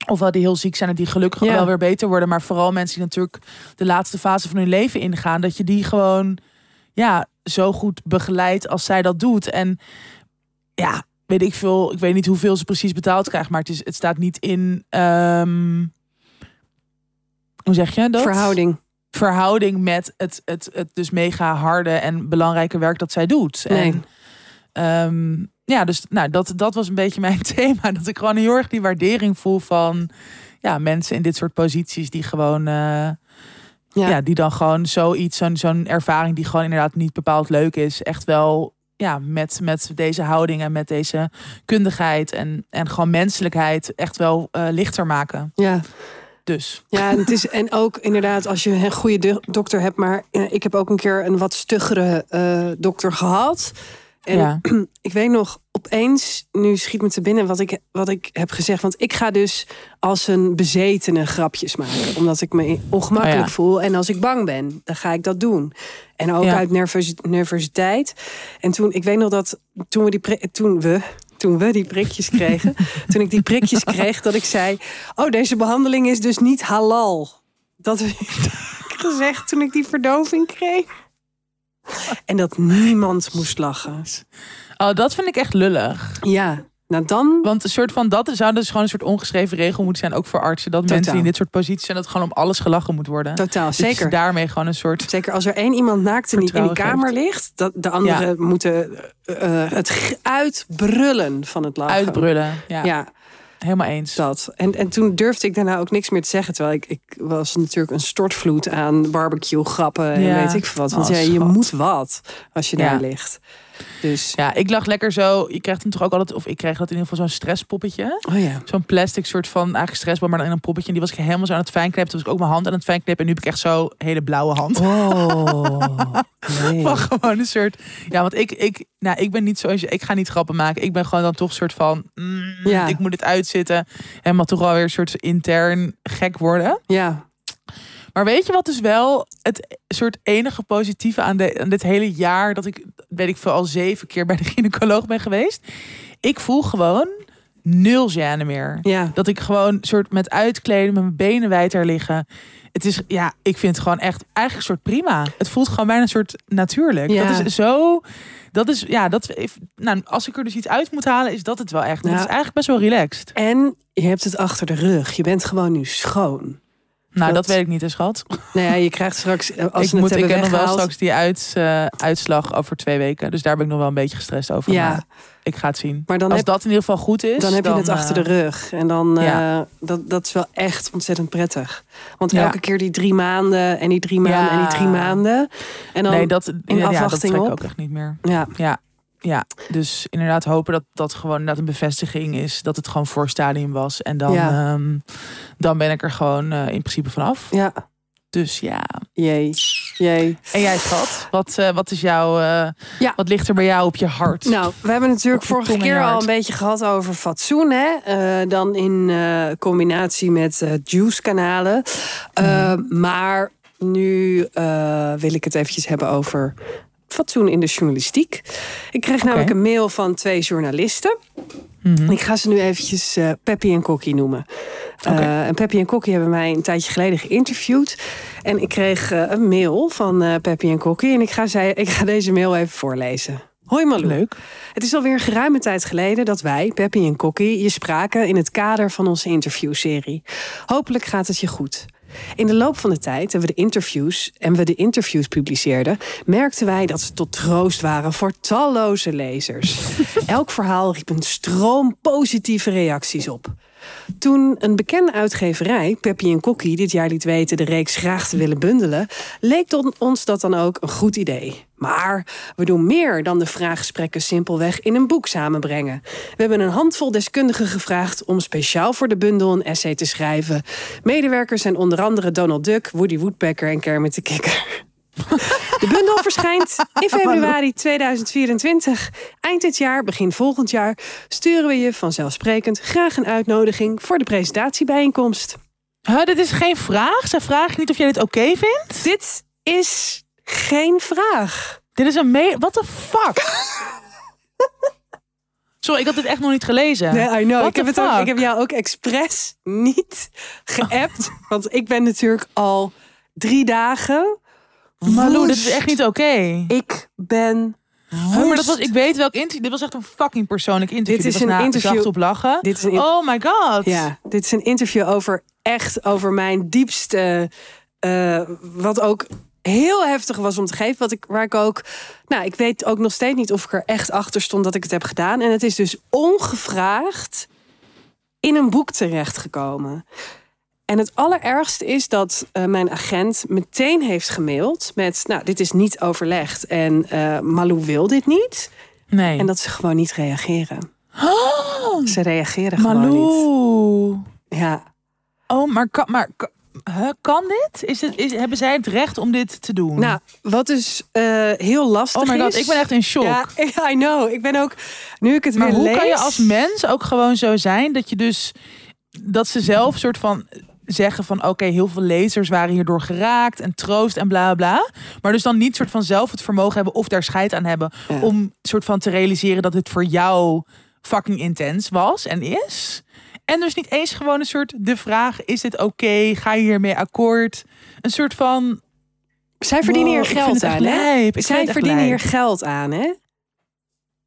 Ofwel die heel ziek zijn en die gelukkig Ja. wel weer beter worden. Maar vooral mensen die natuurlijk de laatste fase van hun leven ingaan. Dat je die gewoon ja, zo goed begeleidt als zij dat doet. En ja, weet ik veel. Ik weet niet hoeveel ze precies betaald krijgt. Maar het, is, het staat niet in. ehm, hoe zeg je dat? Verhouding. Verhouding met het, het, het dus mega harde en belangrijke werk dat zij doet. Nee. En, ehm, ja, dus nou, dat, dat was een beetje mijn [laughs] thema. Dat ik gewoon heel erg die waardering voel van ja, mensen in dit soort posities die gewoon. eh, Ja. ja. die dan gewoon zoiets, zo'n zo'n ervaring die gewoon inderdaad niet bepaald leuk is, echt wel ja, met, met deze houding en met deze kundigheid en, en gewoon menselijkheid echt wel eh, lichter maken. Ja. Dus Ja, en, het is, en ook inderdaad als je een goede do- dokter hebt. Maar eh, ik heb ook een keer een wat stuggere eh, dokter gehad. En ja, [clears throat] ik weet nog, opeens, nu schiet me te binnen wat ik, wat ik heb gezegd. Want ik ga dus als een bezetene grapjes maken. Omdat ik me ongemakkelijk Oh ja. voel. En als ik bang ben, dan ga ik dat doen. En ook Ja. uit nervos- nervositeit. En toen, ik weet nog dat toen we die, toen we, toen we die prikjes kregen. [laughs] toen ik die prikjes kreeg, dat ik zei... Oh, deze behandeling is dus niet halal. Dat heb ik [laughs] gezegd toen ik die verdoving kreeg. En dat niemand moest lachen. oh, dat vind ik echt lullig. Ja, nou dan. Want een soort van dat zou dus gewoon een soort ongeschreven regel moeten zijn, ook voor artsen, dat mensen die in dit soort posities zijn, dat gewoon om alles gelachen moet worden. Totaal, Dus zeker. daarmee gewoon een soort. Zeker als er één iemand naakt in die, in die kamer ligt, dat de anderen moeten eh, eh, het uitbrullen van het lachen. Uitbrullen. Ja, Ja, helemaal eens. dat. En, en toen durfde ik daarna ook niks meer te zeggen. Terwijl ik, ik was natuurlijk een stortvloed aan barbecue grappen en Ja. weet ik veel wat. Want Oh, ja, je moet wat als je daar ligt. Dus, Ja, ik lag lekker zo. Je krijgt hem toch ook altijd, of ik kreeg dat in ieder geval zo'n stresspoppetje. oh ja. Zo'n plastic soort van eigenlijk stressbal, maar dan in een poppetje. En die was ik helemaal zo aan het fijn knippen. Toen was ik ook mijn hand aan het fijn knippen. En nu heb ik echt zo hele blauwe hand. Oh, [laughs] nee. Gewoon een soort. Ja, want ik, ik, nou, ik ben niet zoals je. Ik ga niet grappen maken. Ik ben gewoon dan toch een soort van. mm, Ja. Ik moet het uitzitten. En maar toch wel weer een soort intern gek worden. Ja, Maar weet je wat dus wel het soort enige positieve aan, de, aan dit hele jaar dat ik weet ik veel al zeven keer bij de gynaecoloog ben geweest. Ik voel gewoon nul gêne meer. ja. Dat ik gewoon soort met uitkleden, met mijn benen wijd daar liggen. Het is, ja, ik vind het gewoon echt eigenlijk een soort prima. Het voelt gewoon bijna een soort natuurlijk. Ja. Dat is zo, dat is, ja, dat, nou, als ik er dus iets uit moet halen, is dat het wel echt. Ja. is eigenlijk best wel relaxed. En je hebt het achter de rug. Je bent gewoon nu schoon. Nou, dat Dat- weet ik niet, hè, schat. Nou ja, je krijgt straks, eh, als ik moet, het ik heb nog wel straks die uit, eh, uitslag over twee weken. Dus daar ben ik nog wel een beetje gestrest over. Ja. Maar ik ga het zien. Maar dan Als heb, dat in ieder geval goed is, dan heb je het eh, achter de rug. En dan, eh, ja. dat, dat is wel echt ontzettend prettig. Want Ja. elke keer die drie maanden en die drie maanden Ja. en die drie maanden. En dan, nee, dat, ja, ja, dat afwachting trek ik ook echt niet meer. ja, Ja, ja, dus inderdaad hopen dat dat gewoon inderdaad een bevestiging is dat het gewoon voor stadium was. En dan, Ja. ehm, dan ben ik er gewoon eh, in principe vanaf. ja, Dus ja. jee, jee. En jij schat, wat, eh, wat is jouw, eh, Ja. wat ligt er bij jou op je hart? Nou, we hebben natuurlijk vorige keer al een beetje gehad over fatsoen. Hè? Dan in combinatie met eh juice-kanalen. Eh, Maar nu wil ik het eventjes hebben over fatsoen in de journalistiek. Ik kreeg namelijk een mail van twee journalisten. Mhm. Ik ga ze nu eventjes eh Peppy en Kokkie noemen. Eh, en Peppy en Kokkie hebben mij een tijdje geleden geïnterviewd. En ik kreeg eh, een mail van Peppy en Kokkie. En ik ga, zij, ik ga deze mail even voorlezen. Hoi Malou. Leuk. Het is alweer een geruime tijd geleden dat wij, Peppy en Kokkie, je spraken in het kader van onze interviewserie. Hopelijk gaat het je goed. In de loop van de tijd en we de interviews en we de interviews publiceerden, merkten wij dat ze tot troost waren voor talloze lezers. [laughs] Elk verhaal riep een stroom positieve reacties op. Toen een bekende uitgeverij, Peppy en Kokkie, dit jaar liet weten de reeks graag te willen bundelen, leek ons dat dan ook een goed idee. Maar we doen meer dan de vraaggesprekken simpelweg in een boek samenbrengen. We hebben een handvol deskundigen gevraagd om speciaal voor de bundel een essay te schrijven. Medewerkers zijn onder andere Donald Duck, Woody Woodpecker en Kermit de Kikker. De bundel verschijnt in februari 2024. Eind dit jaar, begin volgend jaar, sturen we je vanzelfsprekend graag een uitnodiging voor de presentatiebijeenkomst. Huh, dit is geen vraag. Zij vragen niet of jij dit oké vindt. Dit is geen vraag. Dit is een me... What the fuck? [laughs] Sorry, ik had dit echt nog niet gelezen. Nee, I know. Ik heb, het ook, ik heb jou ook expres niet [laughs] geappt. want ik ben natuurlijk al drie dagen. Malou, dit is echt niet oké. Ik ben. Maar dat was, ik weet welk interview. Dit was echt een fucking persoonlijk interview. Dit is een interview- op lachen. Dit is een Oh my god. Ja, dit is een interview over echt over mijn diepste. eh, wat ook heel heftig was om te geven. Wat ik, waar ik ook. Nou, ik weet ook nog steeds niet of ik er echt achter stond dat ik het heb gedaan. En het is dus ongevraagd in een boek terechtgekomen. En het allerergste is dat eh, mijn agent meteen heeft gemaild met... nou, dit is niet overlegd en eh, Malou wil dit niet. Nee. En dat ze gewoon niet reageren. Ze reageren gewoon niet. Ja, Oh, maar kan, maar, kan- dit? Is het, is, hebben zij het recht om dit te doen? nou, wat dus eh, heel lastig oh my god, is... ik ben echt in shock. Ja, [laughs] I know. Ik ben ook... Nu ik het maar weer hoe lees... kan je als mens ook gewoon zo zijn dat je dus dat ze zelf soort van zeggen van oké, heel veel lezers waren hierdoor geraakt en troost en bla bla. Maar dus dan niet soort van zelf het vermogen hebben of daar scheid aan hebben Ja. om soort van te realiseren dat het voor jou fucking intens was en is. En dus niet eens gewoon een soort de vraag: is dit oké? Ga je hiermee akkoord? Een soort van. Zij verdienen wow, hier geld aan, hè? Zij verdienen hier geld aan, hè?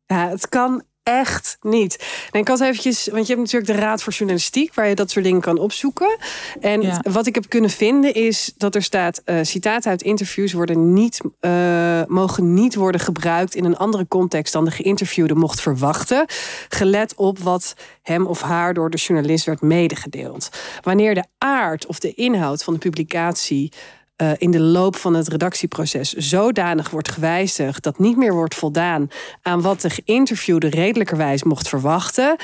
Ja, het kan echt niet. En ik had eventjes, want je hebt natuurlijk de Raad voor Journalistiek, waar je dat soort dingen kan opzoeken. En Ja. wat ik heb kunnen vinden is dat er staat: eh citaten uit interviews worden niet, eh, mogen niet worden gebruikt in een andere context dan de geïnterviewde mocht verwachten, gelet op wat hem of haar door de journalist werd medegedeeld. Wanneer de aard of de inhoud van de publicatie eh, in de loop van het redactieproces zodanig wordt gewijzigd dat niet meer wordt voldaan aan wat de geïnterviewde redelijkerwijs mocht verwachten,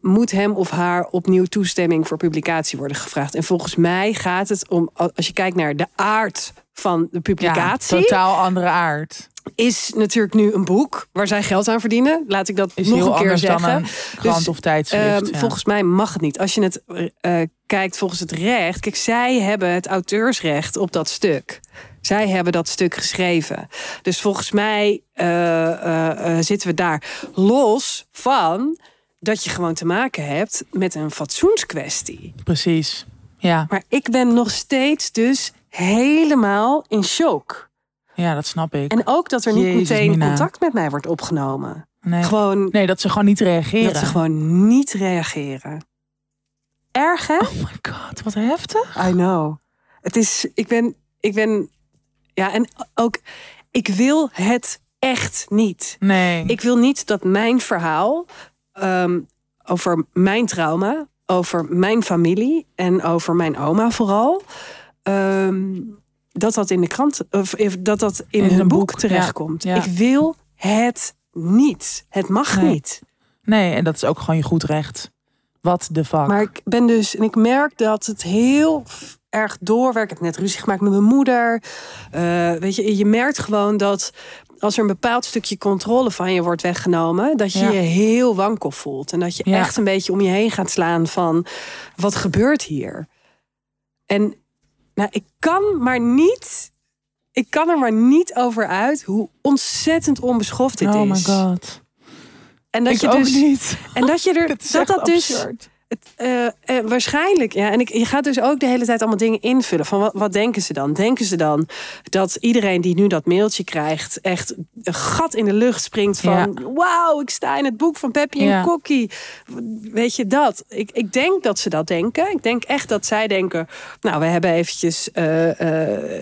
moet hem of haar opnieuw toestemming voor publicatie worden gevraagd. En volgens mij gaat het om, als je kijkt naar de aard van de Ja, publicatie, totaal andere aard. is natuurlijk nu een boek waar zij geld aan verdienen. Laat ik dat Is nog een keer zeggen. dan een krant Dus, of tijdschrift. Ehm, ja. Volgens mij mag het niet. Als je het eh, kijkt volgens het recht. Kijk, zij hebben het auteursrecht op dat stuk. Zij hebben dat stuk geschreven. Dus volgens mij eh, eh, eh, zitten we daar los van dat je gewoon te maken hebt met een fatsoenskwestie. Precies. Ja, Maar ik ben nog steeds dus helemaal in shock. ja, dat snap ik. En ook dat er niet Jezus, meteen Mina. contact met mij wordt opgenomen. nee. Gewoon nee, dat ze gewoon niet reageren. dat ze gewoon niet reageren. Erg hè? Oh my god, wat heftig. I know. Het is, ik ben, ik ben, ja, en ook, ik wil het echt niet. Nee. Ik wil niet dat mijn verhaal ehm, over mijn trauma, over mijn familie en over mijn oma vooral, ehm, dat dat in de krant, of dat dat in, In een een boek, boek, ja. terechtkomt. Ja. Ik wil het niet. Het mag Nee. niet. nee, en dat is ook gewoon je goed recht. Wat de fuck. Maar ik ben dus, en ik merk dat het heel erg doorwerkt. Ik heb net ruzie gemaakt met mijn moeder. Eh, weet je, je merkt gewoon dat als er een bepaald stukje controle van je wordt weggenomen, dat je Ja. je heel wankel voelt. En dat je Ja. echt een beetje om je heen gaat slaan van wat gebeurt hier? En nou, ik kan maar niet. Ik kan er maar niet over uit hoe ontzettend onbeschoft dit oh is. my god. En dat ik je ook dus niet. en dat je er [laughs] dat dat dus het, eh, eh, waarschijnlijk, ja. En ik, je gaat dus ook de hele tijd allemaal dingen invullen. Van wat, wat denken ze dan? Denken ze dan dat iedereen die nu dat mailtje krijgt... echt een gat in de lucht springt van... wauw, ik sta in het boek van Peppy Ja. en Kokkie. Weet je dat? Ik, ik denk dat ze dat denken. Ik denk echt dat zij denken... nou, we hebben eventjes eh,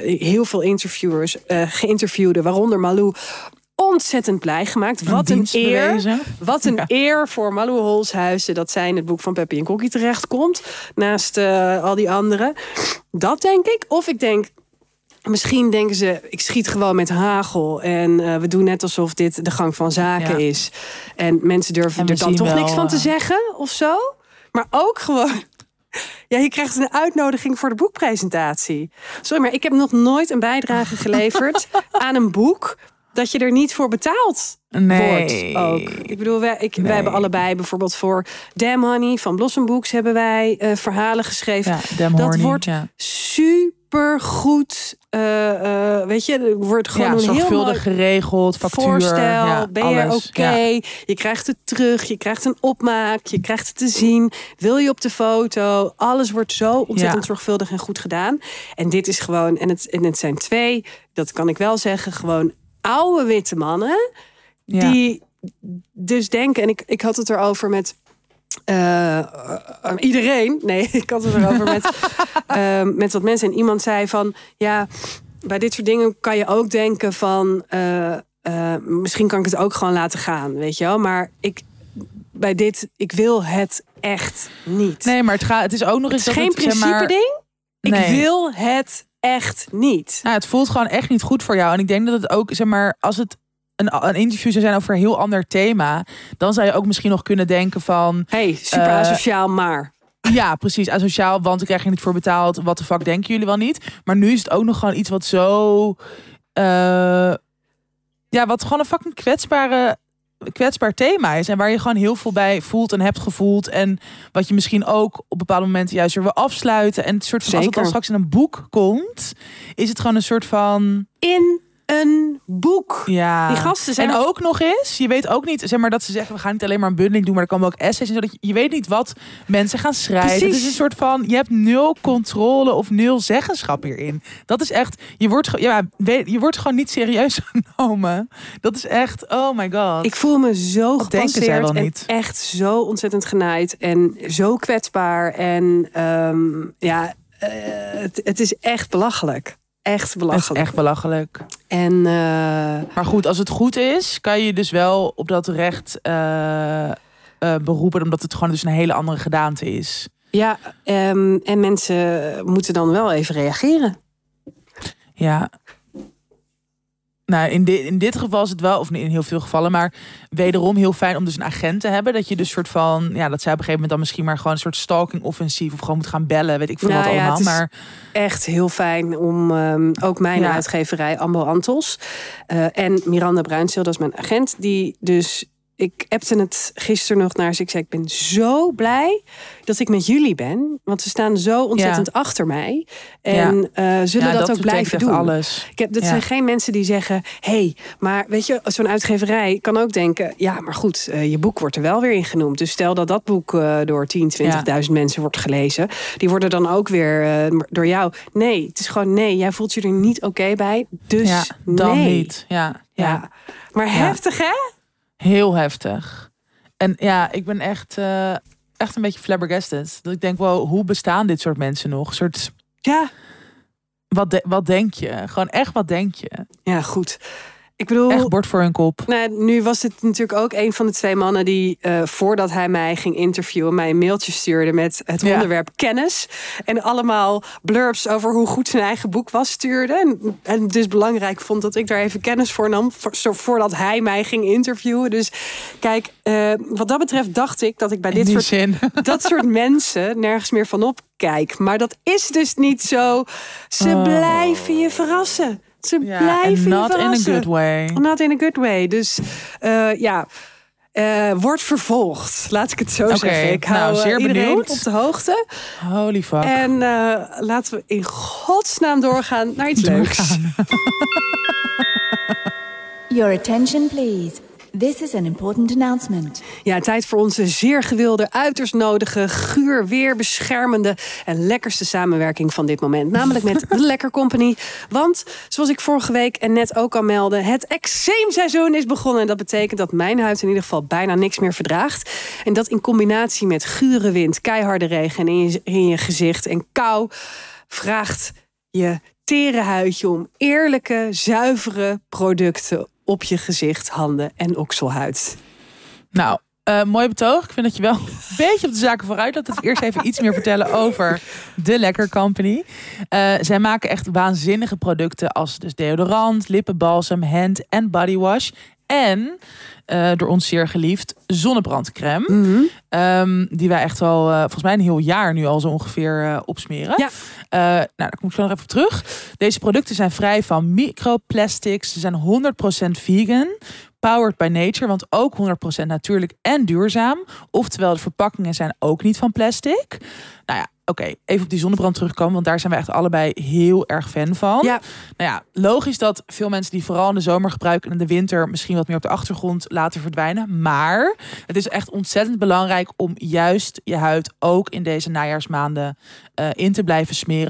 heel veel interviewers geïnterviewden... waaronder Malou... Ontzettend blij gemaakt. Wat een eer. Wat een Ja. eer voor Malou Holshuizen dat zij in het boek van Peppy en Kokkie terechtkomt. Naast eh, al die anderen. Dat denk ik. Of ik denk, misschien denken ze, ik schiet gewoon met hagel. En eh, we doen net alsof dit de gang van zaken Ja. is. En mensen durven En er dan toch wel, niks van te eh, zeggen of zo. Maar ook gewoon [laughs] Ja, je krijgt een uitnodiging voor de boekpresentatie. Sorry, maar ik heb nog nooit een bijdrage geleverd [laughs] aan een boek dat je er niet voor betaald Nee. wordt ook. Ik bedoel, wij, ik, Nee. wij hebben allebei bijvoorbeeld voor Damn Honey van Blossom Books hebben wij eh, verhalen geschreven. Ja, dat Horny, wordt ja. super goed. weet je, er wordt gewoon ja, een heel mooi geregeld, factuur. voorstel. ben je oké? Je krijgt het terug. Je krijgt een opmaak. Je krijgt het te zien. Wil je op de foto? Alles wordt zo ontzettend zorgvuldig en goed gedaan. En dit is gewoon, en het, en het zijn twee, dat kan ik wel zeggen, gewoon oude witte mannen. Ja. Die dus denken, en ik, ik had het erover met. eh, iedereen. Nee, [laughs] ik had het erover met, [laughs] eh, met wat mensen. En iemand zei van ja, bij dit soort dingen kan je ook denken van eh, eh, misschien kan ik het ook gewoon laten gaan, weet je wel. Maar ik bij dit, ik wil het echt niet. Nee, maar het, gaat, het is ook nog het eens is dat geen het, zeg principe maar, ding. Ik Nee. wil het echt niet. Nou, het voelt gewoon echt niet goed voor jou. En ik denk dat het ook, zeg maar, als het een, een interview zou zijn over een heel ander thema, dan zou je ook misschien nog kunnen denken van, Hey, super Eh, asociaal, maar. ja, precies, asociaal, want ik krijg je niet voor betaald. Wat de fuck denken jullie wel niet? Maar nu is het ook nog gewoon iets wat zo, eh, ja, wat gewoon een fucking kwetsbare kwetsbaar thema is en waar je gewoon heel veel bij voelt en hebt gevoeld en wat je misschien ook op bepaalde momenten juist weer wil afsluiten en het soort van als het dan Zeker. straks in een boek komt, is het gewoon een soort van In een boek. Ja. Die gasten zijn En ook nog eens, je weet ook niet, zeg maar dat ze zeggen, we gaan niet alleen maar een bundeling doen, maar er komen ook essays en zodat je, je weet niet wat mensen gaan schrijven. Het Precies. is een soort van, je hebt nul controle of nul zeggenschap hierin. Dat is echt, je wordt, ja, je wordt gewoon niet serieus [laughs] genomen. Dat is echt, oh my god. Ik voel me zo Dat zij gepasseerd wel en niet. echt zo ontzettend genaaid en zo kwetsbaar. En ehm, ja, eh, het, het is echt belachelijk. Echt Het is belachelijk. echt belachelijk. En eh, Maar goed, als het goed is, kan je dus wel op dat recht eh, eh, beroepen, omdat het gewoon dus een hele andere gedaante is. ja, ehm, en mensen moeten dan wel even reageren. Ja. Nou, in, dit in dit geval is het wel, of in heel veel gevallen, maar wederom heel fijn om dus een agent te hebben. Dat je dus soort van, ja, dat zij op een gegeven moment dan misschien maar gewoon een soort stalking offensief of gewoon moet gaan bellen, weet ik veel Nou wat ja, allemaal. Maar Echt heel fijn om ehm, ook mijn Ja. uitgeverij Ambo Antos eh, en Miranda Bruinzeel, dat is mijn agent, die dus ik appte het gisteren nog naar ze. Ik zei, ik ben zo blij dat ik met jullie ben. Want ze staan zo ontzettend achter mij. En eh, zullen ja, dat, ook blijven doen. alles. Ik heb, dat zijn geen mensen die zeggen... hey, maar weet je, zo'n uitgeverij kan ook denken... ja, maar goed, eh, je boek wordt er wel weer in genoemd. Dus stel dat dat boek eh, door 10, 20.000 mensen wordt gelezen... die worden dan ook weer door jou... nee, het is gewoon nee, jij voelt je er niet oké bij. Dus dan nee. niet. Ja, ja. Maar heftig, hè? Heel heftig. En ja, ik ben echt, eh, echt een beetje flabbergasted. Dat ik denk, wow, hoe bestaan dit soort mensen nog? Een soort, Ja. wat, de- wat denk je? Gewoon echt, wat denk je? Ja, goed. Ik bedoel... Echt bord voor hun kop. Nou, nu was het natuurlijk ook een van de twee mannen die eh, voordat hij mij ging interviewen, mij een mailtje stuurde met het Ja. onderwerp kennis. En allemaal blurbs over hoe goed zijn eigen boek was stuurde. En, en dus belangrijk vond dat ik daar even kennis voor nam, voor, zo, voordat hij mij ging interviewen. Dus kijk, eh, wat dat betreft dacht ik dat ik bij In dit soort zin. [laughs] dat soort mensen nergens meer van opkijk. Maar dat is dus niet zo. Ze Oh. blijven je verrassen. Ze Ja, blijven not in a good way. Not in a good way. Dus eh, ja, eh, wordt vervolgd. Laat ik het zo zeggen. Ik nou, hou eh, zeer iedereen benieuwd. op de hoogte. Holy fuck. En eh, laten we in godsnaam doorgaan naar iets leuks. [laughs] [laughs] Your attention, please. This is an important announcement. Ja, tijd voor onze zeer gewilde, uiterst nodige, guur, weer beschermende en lekkerste samenwerking van dit moment. Namelijk met [laughs] The Lekker Company. Want, zoals ik vorige week en net ook al meldde, het eczeemseizoen is begonnen. En dat betekent dat mijn huid in ieder geval bijna niks meer verdraagt. En dat in combinatie met gure wind, keiharde regen in je, in je gezicht en kou vraagt je tere huidje om eerlijke, zuivere producten op je gezicht, handen en okselhuid. Nou, eh, mooi betoog. Ik vind dat je wel een beetje op de zaken vooruit loopt. Dat we eerst even iets meer vertellen over de Lekker Company. Eh, zij maken echt waanzinnige producten als dus deodorant, lippenbalsem, hand en bodywash. En eh, door ons zeer geliefd, zonnebrandcrème. Mhm. Ehm, die wij echt al, volgens mij een heel jaar nu al zo ongeveer opsmeren. Ja. Eh, nou, daar kom ik zo nog even op terug. Deze producten zijn vrij van microplastics. Ze zijn 100% vegan. Powered by nature, want ook 100% natuurlijk en duurzaam. Oftewel, de verpakkingen zijn ook niet van plastic. Nou ja, oké, even op die zonnebrand terugkomen, want daar zijn we echt allebei heel erg fan van. Ja. Nou ja, logisch dat veel mensen die vooral in de zomer gebruiken en in de winter misschien wat meer op de achtergrond laten verdwijnen. Maar het is echt ontzettend belangrijk om juist je huid ook in deze najaarsmaanden eh, in te blijven smeren.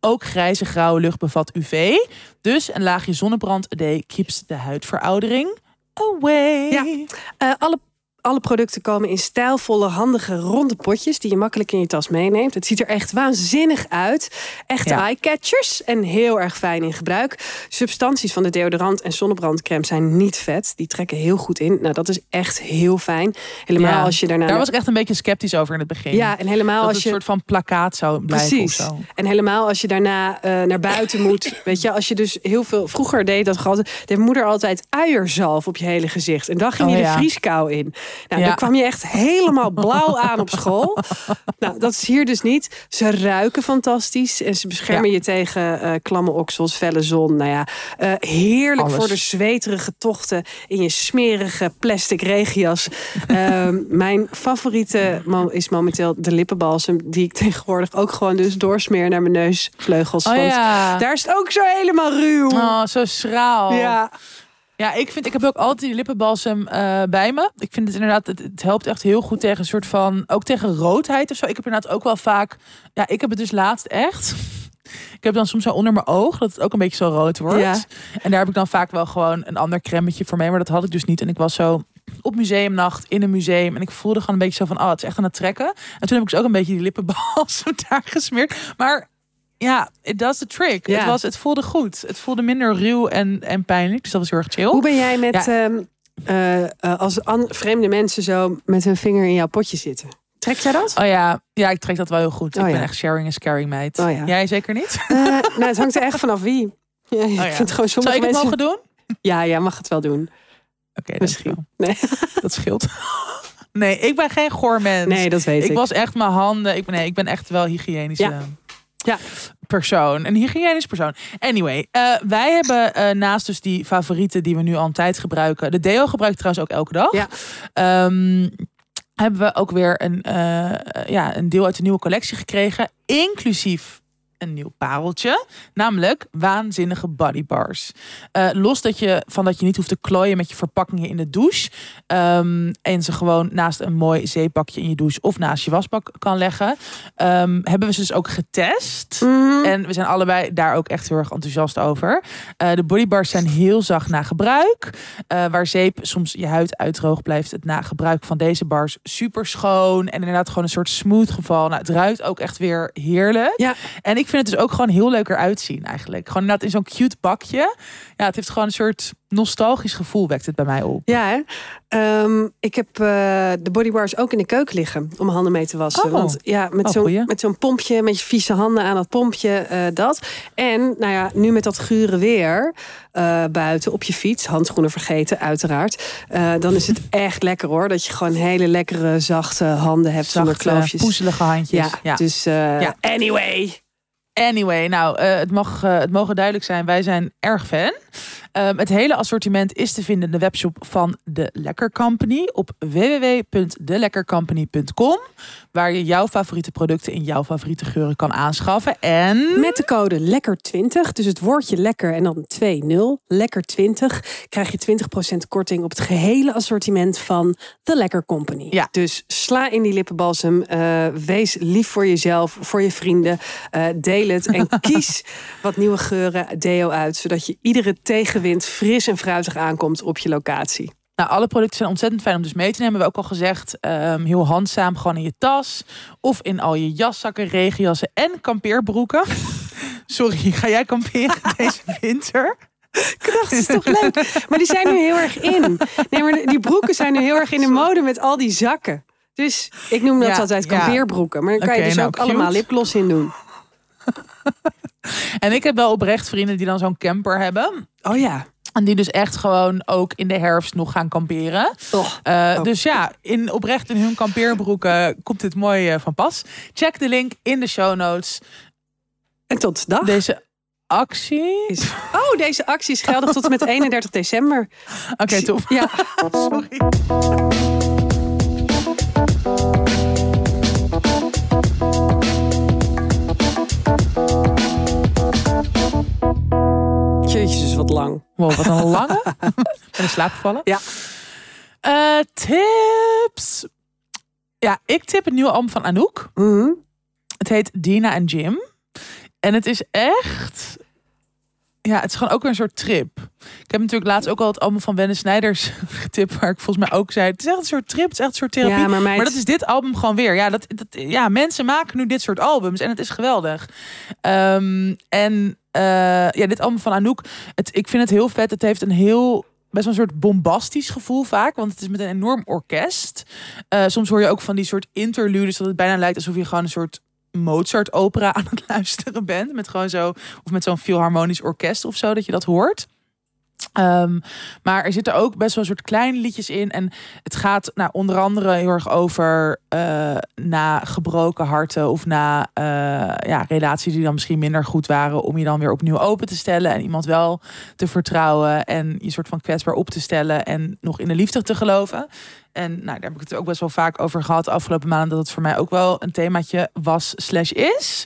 Ook grijze grauwe lucht bevat UV. Dus een laagje zonnebrand a day keeps de huidveroudering away. Ja. Eh, alle, alle producten komen in stijlvolle, handige, ronde potjes die je makkelijk in je tas meeneemt. Het ziet er echt waanzinnig uit. Echte Ja. eye-catchers en heel erg fijn in gebruik. Substanties van de deodorant en zonnebrandcrème zijn niet vet. Die trekken heel goed in. Nou, dat is echt heel fijn. Helemaal Ja, als je daarna. Daar was ik echt een beetje sceptisch over in het begin. ja, en helemaal dat als je. een soort van plakkaat zou blijven Precies. of zo. En helemaal als je daarna eh, naar buiten moet. [laughs] Weet je, als je dus heel veel. Vroeger deed dat gewoon. De moeder altijd uierzalf op je hele gezicht. En dan ging Oh, je de ja. vrieskou in. Nou, Ja. dan kwam je echt helemaal blauw aan op school. Nou, dat is hier dus niet. Ze ruiken fantastisch. En ze beschermen je tegen eh klamme oksels, felle zon. Nou ja, eh, heerlijk Alles. voor de zweterige tochten in je smerige plastic regenjas. Ehm, mijn favoriete is momenteel de lippenbalsem. Die ik tegenwoordig ook gewoon dus doorsmeer naar mijn neusvleugels. Oh ja. daar is het ook zo helemaal ruw. Oh, zo schraal. Ja, Ja, ik vind, ik heb ook altijd die lippenbalsem eh, bij me. Ik vind het inderdaad, het, het helpt echt heel goed tegen een soort van, ook tegen roodheid of zo. Ik heb inderdaad ook wel vaak, ja, ik heb het dus laatst echt. Ik heb dan soms zo onder mijn oog dat het ook een beetje zo rood wordt. Ja. En daar heb ik dan vaak wel gewoon een ander cremmetje voor mee, maar dat had ik dus niet. En ik was zo op museumnacht in een museum en ik voelde gewoon een beetje zo van, oh, het is echt aan het trekken. En toen heb ik dus ook een beetje die lippenbalsem [laughs] daar gesmeerd. Maar ja, it does the trick. Ja. Het, was, het voelde goed. Het voelde minder ruw en, en pijnlijk. Dus dat was heel erg chill. Hoe ben jij met Ja. ehm, eh, eh, als vreemde mensen zo met hun vinger in jouw potje zitten? Trek jij dat? Oh ja, ja, ik trek dat wel heel goed. Oh ik ben echt sharing is caring, meid. Oh. Jij zeker niet? Eh, nou, het hangt er echt vanaf wie. Ja, ik ja. vind het gewoon sommige Zou ik het mensen. mogen doen? Ja, jij mag het wel doen. Oké, Misschien. dankjewel. Nee, Dat scheelt. Nee, ik ben geen goormens. nee dat weet ik. ik was echt mijn handen. Ik ben, nee, ik ben echt wel hygiënisch. Ja. Ja. Persoon. Een hygiënisch persoon. Anyway, eh, wij hebben eh, naast dus die favorieten die we nu al een tijd gebruiken. De deo gebruik ik trouwens ook elke dag. Ja. Ehm, hebben we ook weer een, eh, ja, een deel uit de nieuwe collectie gekregen. Inclusief een nieuw pareltje. Namelijk waanzinnige bodybars. Eh los dat je, van dat je niet hoeft te klooien met je verpakkingen in de douche. ehm, en ze gewoon naast een mooi zeepakje in je douche of naast je wasbak kan leggen. ehm, hebben we ze dus ook getest. Mhm. En we zijn allebei daar ook echt heel erg enthousiast over. Eh, de bodybars zijn heel zacht na gebruik. Eh, waar zeep soms je huid uitdroog blijft het na gebruik van deze bars super schoon. En inderdaad gewoon een soort smooth geval. Nou, het ruikt ook echt weer heerlijk. Ja. En ik vind het dus ook gewoon heel leuk eruit zien eigenlijk. Gewoon inderdaad in zo'n cute bakje. Ja, het heeft gewoon een soort nostalgisch gevoel wekt het bij mij op. Ja, hè? Ehm, ik heb eh, de bodybars ook in de keuken liggen om handen mee te wassen. Oh. Want ja, met Oh, zo'n zo'n pompje, met je vieze handen aan dat pompje, eh, dat. En nou ja, nu met dat gure weer eh, buiten op je fiets, handschoenen vergeten, uiteraard. dan is het [laughs] echt lekker hoor, dat je gewoon hele lekkere, zachte handen hebt zonder Zachte, kloofjes. poezelige handjes. Ja, dus eh, Ja. anyway. Anyway, nou, eh, het, mag, eh, het mogen duidelijk zijn, wij zijn erg fan. Ehm, het hele assortiment is te vinden in de webshop van De Lekker Company op www.delekkercompany.com, waar je jouw favoriete producten in jouw favoriete geuren kan aanschaffen. En Met de code LEKKER20, dus het woordje lekker en dan 2-0, LEKKER20, krijg je 20% korting op het gehele assortiment van The Lekker Company. Ja. Dus sla in die lippenbalsem, eh, wees lief voor jezelf, voor je vrienden, eh, deel het en [laughs] kies wat nieuwe geuren deo uit, zodat je iedere tegenwind fris en fruitig aankomt op je locatie. Nou, alle producten zijn ontzettend fijn om dus mee te nemen. We hebben ook al gezegd, ehm, heel handzaam, gewoon in je tas. Of in al je jaszakken, regenjassen en kampeerbroeken. [laughs] Sorry, ga jij kamperen [laughs] deze winter? Dat is toch leuk? Maar die zijn nu heel erg in. Nee, maar die broeken zijn nu heel erg in de mode met al die zakken. Dus ik noem dat Ja, altijd kampeerbroeken. Maar dan kan je dus nou, ook cute. allemaal lipgloss in doen. [laughs] En ik heb wel oprecht vrienden die dan zo'n camper hebben. Oh ja. En die dus echt gewoon ook in de herfst nog gaan kamperen. Oh. Uh, Oh. Dus ja, in, oprecht in hun kampeerbroeken komt dit mooi eh, van pas. Check de link in de show notes. En tot dag. Deze actie. Is... Oh, deze actie is geldig tot en met [laughs] 31 december. Oké, top. Ja. [laughs] Sorry. Lang. Wow, wat een lange. [laughs] ben slaap gevallen. Ja. Eh, tips. Ja, ik tip het nieuwe album van Anouk. Mhm. Het heet Dina en Jim. En het is echt... Ja, het is gewoon ook weer een soort trip. Ik heb natuurlijk laatst ook al het album van Wenne Snijders [laughs] getipt. Waar ik volgens mij ook zei, het is echt een soort trip. Het is echt een soort therapie. Ja, maar, meid, Maar dat is dit album gewoon weer. Ja, dat, dat, ja, mensen maken nu dit soort albums en het is geweldig. Ehm, en ja, dit album van Anouk, het, ik vind het heel vet. Het heeft een heel best wel een soort bombastisch gevoel vaak, want het is met een enorm orkest. Eh, soms hoor je ook van die soort interludes dat het bijna lijkt alsof je gewoon een soort Mozart-opera [laughs] aan het luisteren bent, met gewoon zo of met zo'n filharmonisch orkest of zo dat je dat hoort. Ehm, maar er zitten ook best wel een soort kleine liedjes in. En het gaat nou, onder andere heel erg over eh, na gebroken harten of na eh, ja, relaties die dan misschien minder goed waren, om je dan weer opnieuw open te stellen en iemand wel te vertrouwen en je soort van kwetsbaar op te stellen en nog in de liefde te geloven. En nou, daar heb ik het ook best wel vaak over gehad de afgelopen maanden. Dat het voor mij ook wel een themaatje was slash is.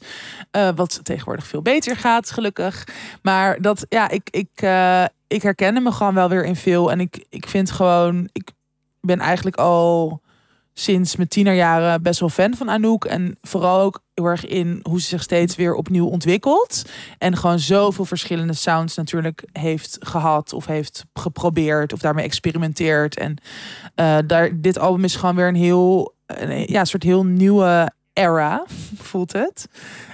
Eh, wat tegenwoordig veel beter gaat, gelukkig. Maar dat, ja, ik, ik, ik herkende me gewoon wel weer in veel. En ik, ik vind gewoon, ik ben eigenlijk al sinds mijn tienerjaren best wel fan van Anouk. En vooral ook heel erg in hoe ze zich steeds weer opnieuw ontwikkelt. En gewoon zoveel verschillende sounds natuurlijk heeft gehad. Of heeft geprobeerd. Of daarmee experimenteert. En eh, daar, dit album is gewoon weer een heel, een, ja, soort heel nieuwe era, [laughs] voelt het.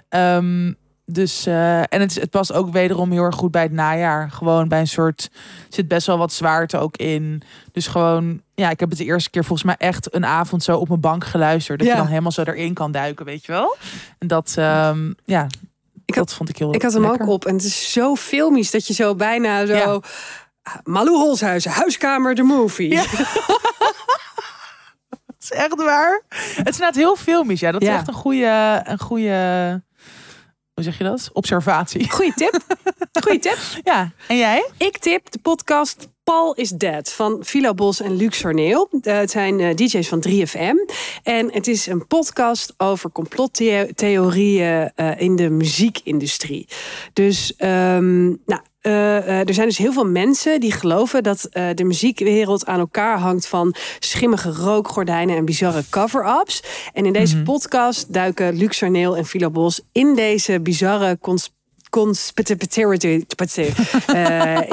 Ehm, dus, eh, en het, het past ook wederom heel erg goed bij het najaar. Gewoon bij een soort, zit best wel wat zwaarte ook in. Dus gewoon, ja, ik heb het de eerste keer volgens mij echt een avond zo op mijn bank geluisterd. Dat Ja. je dan helemaal zo erin kan duiken, weet je wel. En dat, ehm, ja, Ik dat vond ik heel Ik had hem lekker. ook op en het is zo filmisch dat je zo bijna zo... Ja. Malou Holshuizen, Huiskamer, de movie. Ja. [laughs] Het is echt waar. Het is inderdaad heel filmisch. Ja, dat is Ja. echt een goede, een goede, hoe zeg je dat? Observatie. Goeie tip. Goeie tip. [laughs] Ja, en jij? Ik tip de podcast Paul is Dead van Philo Bos en Luc Sorneel. Eh, het zijn eh, DJ's van 3FM. En het is een podcast over complottheorieën eh, in de muziekindustrie. Dus, ehm, nou. er zijn dus heel veel mensen die geloven dat de muziekwereld aan elkaar hangt van schimmige rookgordijnen en bizarre cover-ups. En in deze podcast duiken Luc Sorneel en Philo Bos in deze bizarre cons conspiracy eh,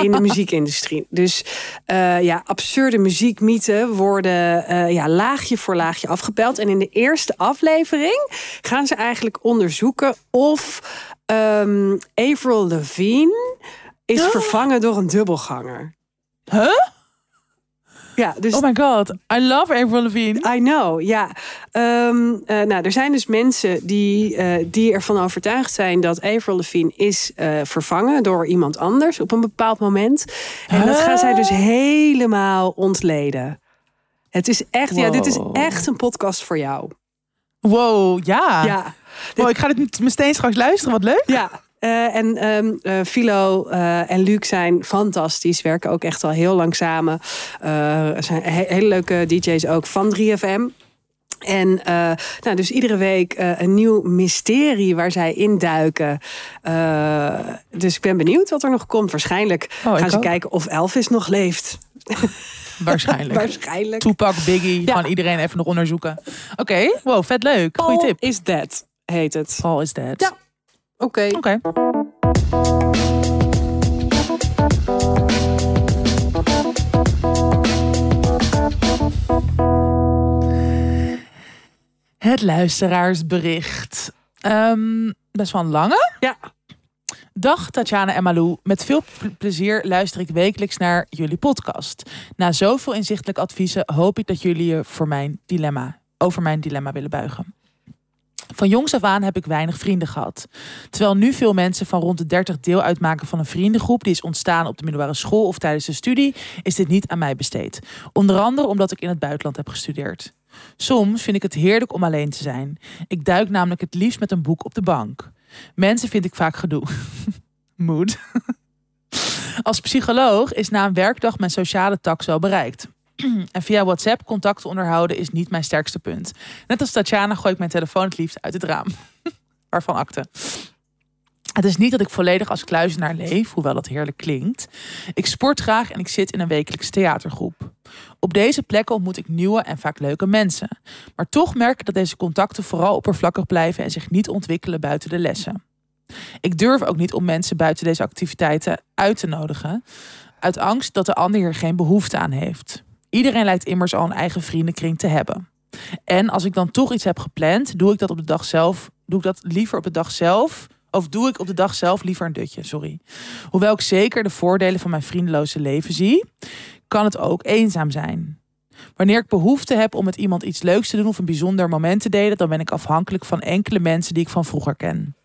in de muziekindustrie. Dus eh, ja, absurde muziekmythen worden eh, ja, laagje voor laagje afgepeld. En in de eerste aflevering gaan ze eigenlijk onderzoeken of ehm Avril Lavigne is vervangen door een dubbelganger. Huh? Ja, dus Oh my god, I love Avril Lavigne. I know, ja. Ehm, eh, nou, er zijn dus mensen die, eh, die ervan overtuigd zijn dat Avril Lavigne is eh, vervangen door iemand anders op een bepaald moment. En dat gaan zij dus helemaal ontleden. Het is echt, ja, dit is echt een podcast voor jou. Wow, ja. Ja, Wow, ik ga dit meteen straks luisteren. Wat leuk. ja. Eh, en eh, Philo eh, en Luc zijn fantastisch, werken ook echt al heel lang samen. Zijn he- hele leuke DJ's ook van 3FM. En nou, dus iedere week een nieuw mysterie waar zij induiken. Eh dus ik ben benieuwd wat er nog komt. Waarschijnlijk Oh, gaan ze ook. kijken of Elvis nog leeft. [laughs] Waarschijnlijk. Waarschijnlijk. Tupac, Biggie, Ja. gewoon iedereen even nog onderzoeken. Oké, wow, vet leuk. Goeie tip. is dead, heet het. Paul is dead. Ja. Oké. Oké. Het luisteraarsbericht. Ehm, best wel een lange. Ja. Dag Tatjana en Malou. Met veel ple- plezier luister ik wekelijks naar jullie podcast. Na zoveel inzichtelijke adviezen hoop ik dat jullie je voor mijn dilemma, over mijn dilemma willen buigen. Van jongs af aan heb ik weinig vrienden gehad. Terwijl nu veel mensen van rond de 30 deel uitmaken van een vriendengroep die is ontstaan op de middelbare school of tijdens de studie, is dit niet aan mij besteed. Onder andere omdat ik in het buitenland heb gestudeerd. Soms vind ik het heerlijk om alleen te zijn. Ik duik namelijk het liefst met een boek op de bank. Mensen vind ik vaak gedoe. [laughs] Mood. [laughs] Als psycholoog is na een werkdag mijn sociale tak zo bereikt. [clears throat] En via WhatsApp contacten onderhouden is niet mijn sterkste punt. Net als Tatjana gooi ik mijn telefoon het liefst uit het raam. [laughs] Waarvan akte. Het is niet dat ik volledig als kluizenaar leef, hoewel dat heerlijk klinkt. Ik sport graag en ik zit in een wekelijkse theatergroep. Op deze plekken ontmoet ik nieuwe en vaak leuke mensen. Maar toch merk ik dat deze contacten vooral oppervlakkig blijven en zich niet ontwikkelen buiten de lessen. Ik durf ook niet om mensen buiten deze activiteiten uit te nodigen, uit angst dat de ander hier geen behoefte aan heeft. Iedereen lijkt immers al een eigen vriendenkring te hebben. En als ik dan toch iets heb gepland, doe ik dat op de dag zelf. Doe ik dat liever op de dag zelf. Of doe ik op de dag zelf liever een dutje, sorry. Hoewel ik zeker de voordelen van mijn vriendeloze leven zie, kan het ook eenzaam zijn. Wanneer ik behoefte heb om met iemand iets leuks te doen of een bijzonder moment te delen, dan ben ik afhankelijk van enkele mensen die ik van vroeger ken.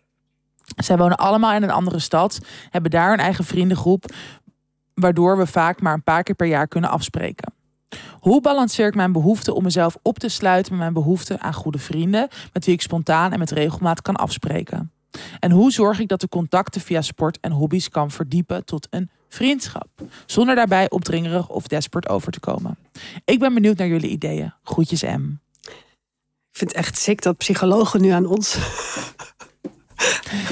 Zij wonen allemaal in een andere stad, hebben daar een eigen vriendengroep, waardoor we vaak maar een paar keer per jaar kunnen afspreken. Hoe balanceer ik mijn behoefte om mezelf op te sluiten met mijn behoefte aan goede vrienden, met wie ik spontaan en met regelmaat kan afspreken? En hoe zorg ik dat de contacten via sport en hobby's kan verdiepen tot een vriendschap, zonder daarbij opdringerig of desperate over te komen? Ik ben benieuwd naar jullie ideeën. Groetjes M. Ik vind het echt sick dat psychologen nu aan ons.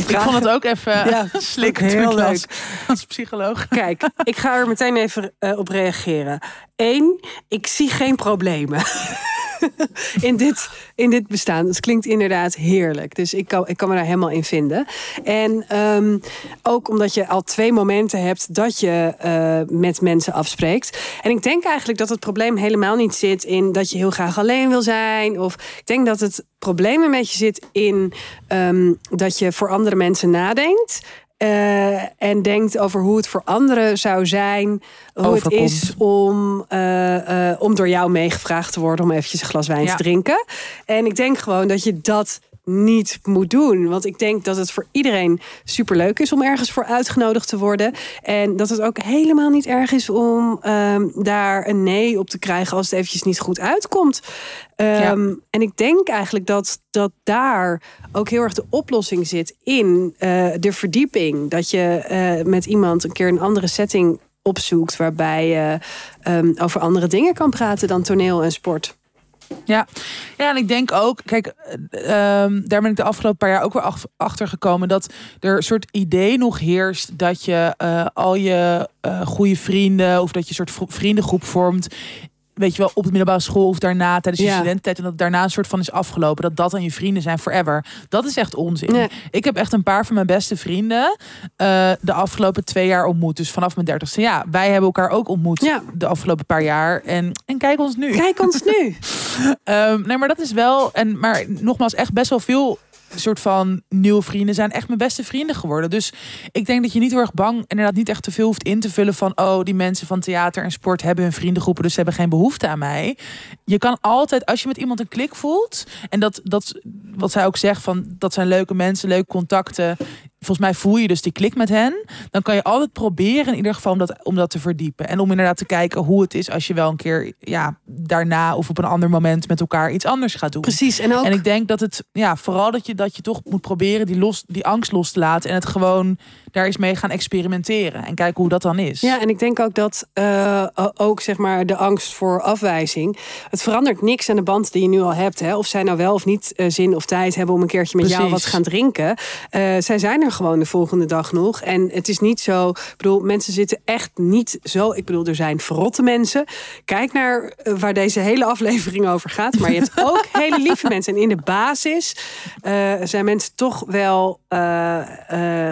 Ik vond het ook even Ja, [laughs] slikken heel leuk. als psycholoog. Kijk, ik ga er meteen even eh, op reageren. Eén, ik zie geen problemen. [laughs] in, dit, in dit bestaan. Dat klinkt inderdaad heerlijk. Dus ik kan, ik kan me daar helemaal in vinden. En ehm, ook omdat je al twee momenten hebt dat je eh, met mensen afspreekt. En ik denk eigenlijk dat het probleem helemaal niet zit in dat je heel graag alleen wil zijn. Of ik denk dat het probleem een beetje zit in ehm, dat je voor andere mensen nadenkt. Eh, en denkt over hoe het voor anderen zou zijn. Hoe het is om, eh, eh, om door jou meegevraagd te worden om eventjes een glas wijn Ja. te drinken. En ik denk gewoon dat je dat niet moet doen. Want ik denk dat het voor iedereen superleuk is om ergens voor uitgenodigd te worden. En dat het ook helemaal niet erg is om ehm, daar een nee op te krijgen als het eventjes niet goed uitkomt. Ehm, En ik denk eigenlijk dat, dat daar ook heel erg de oplossing zit in eh, de verdieping. Dat je eh, met iemand een keer een andere setting opzoekt waarbij je ehm, over andere dingen kan praten dan toneel en sport. Ja. ja, en ik denk ook, kijk, eh, ehm, daar ben ik de afgelopen paar jaar ook weer ach- achter gekomen dat er een soort idee nog heerst dat je eh, al je eh, goede vrienden of dat je een soort vriendengroep vormt. Weet je wel, op de middelbare school of daarna tijdens je Ja. studententijd. En dat daarna een soort van is afgelopen. Dat dat dan je vrienden zijn forever. Dat is echt onzin. Nee. Ik heb echt een paar van mijn beste vrienden eh, de afgelopen twee jaar ontmoet. Dus vanaf mijn dertigste. Ja, wij hebben elkaar ook ontmoet Ja. de afgelopen paar jaar. En, en kijk ons nu. Kijk ons nu. [laughs] Ehm, nee, maar dat is wel. En, maar nogmaals, echt best wel veel soort van nieuwe vrienden zijn echt mijn beste vrienden geworden. Dus ik denk dat je niet heel erg bang, inderdaad niet echt te veel hoeft in te vullen van, oh, die mensen van theater en sport hebben hun vriendengroepen, dus ze hebben geen behoefte aan mij. Je kan altijd, als je met iemand een klik voelt, en dat, dat wat zij ook zegt van, dat zijn leuke mensen, leuke contacten. Volgens mij voel je dus die klik met hen. Dan kan je altijd proberen in ieder geval om dat, om dat te verdiepen. En om inderdaad te kijken hoe het is als je wel een keer ja, daarna of op een ander moment met elkaar iets anders gaat doen. Precies. En ook En ik denk dat het, ja, vooral dat je, dat je toch moet proberen die, los, die angst los te laten. En het gewoon daar eens mee gaan experimenteren. En kijken hoe dat dan is. Ja, en ik denk ook dat eh, ook zeg maar de angst voor afwijzing. Het verandert niks aan de band die je nu al hebt. Hè? Of zij nou wel of niet eh, zin of tijd hebben om een keertje met jou wat te gaan drinken. Eh, zij zijn er gewoon de volgende dag nog. En het is niet zo. Ik bedoel, mensen zitten echt niet zo. Ik bedoel, er zijn verrotte mensen. Kijk naar eh, waar deze hele aflevering over gaat. Maar je hebt [laughs] ook hele lieve mensen. En in de basis eh, zijn mensen toch wel eh,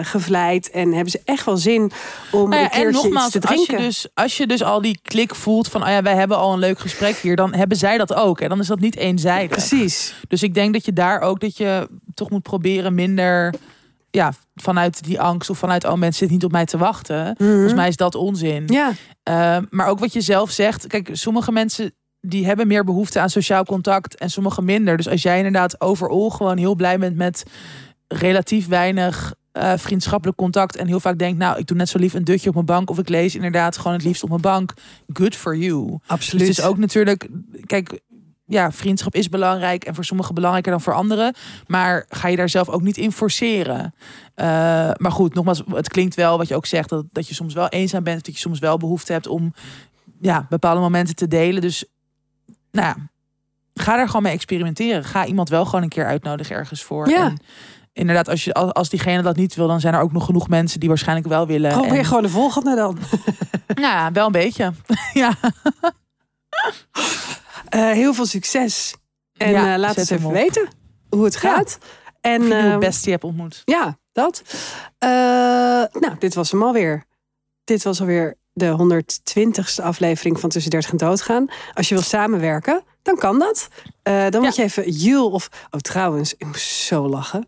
gevleid. En hebben ze echt wel zin om Nou ja, een keertje en iets nogmaals, te als drinken. je, dus, als je dus al die klik voelt van, oh ja, wij hebben al een leuk gesprek hier, dan hebben zij dat ook. En dan is dat niet eenzijdig. Precies. Dus ik denk dat je daar ook dat je toch moet proberen minder, ja, vanuit die angst of vanuit, oh mensen zitten niet op mij te wachten. Volgens mij is dat onzin. Ja, Uh, maar ook wat je zelf zegt. Kijk, sommige mensen die hebben meer behoefte aan sociaal contact en sommigen minder. Dus als jij inderdaad overal gewoon heel blij bent met relatief weinig uh, vriendschappelijk contact en heel vaak denkt, nou, ik doe net zo lief een dutje op mijn bank of ik lees inderdaad gewoon het liefst op mijn bank. Good for you. Absoluut. Dus het is ook natuurlijk, kijk, ja, vriendschap is belangrijk en voor sommigen belangrijker dan voor anderen. Maar ga je daar zelf ook niet in forceren. Uh, maar goed, nogmaals, het klinkt wel wat je ook zegt, dat, dat je soms wel eenzaam bent, dat je soms wel behoefte hebt om ja, bepaalde momenten te delen. Dus nou ja, ga daar gewoon mee experimenteren. Ga iemand wel gewoon een keer uitnodigen ergens voor. Ja. En inderdaad, als, je, als diegene dat niet wil, dan zijn er ook nog genoeg mensen die waarschijnlijk wel willen. Probeer en... gewoon de volgende dan. [laughs] Ja, wel een beetje. [laughs] ja. [laughs] Uh, heel veel succes. En Ja, uh, laat eens even op. weten hoe het Ja. gaat. En Of je eh, het beste hebt ontmoet. ja, dat. Eh, nou, dit was hem alweer. Dit was alweer de 120ste aflevering van Tussen 30 en Doodgaan. Als je wil samenwerken, dan kan dat. Eh, dan moet je even Jul of... Oh, trouwens, ik moest zo lachen.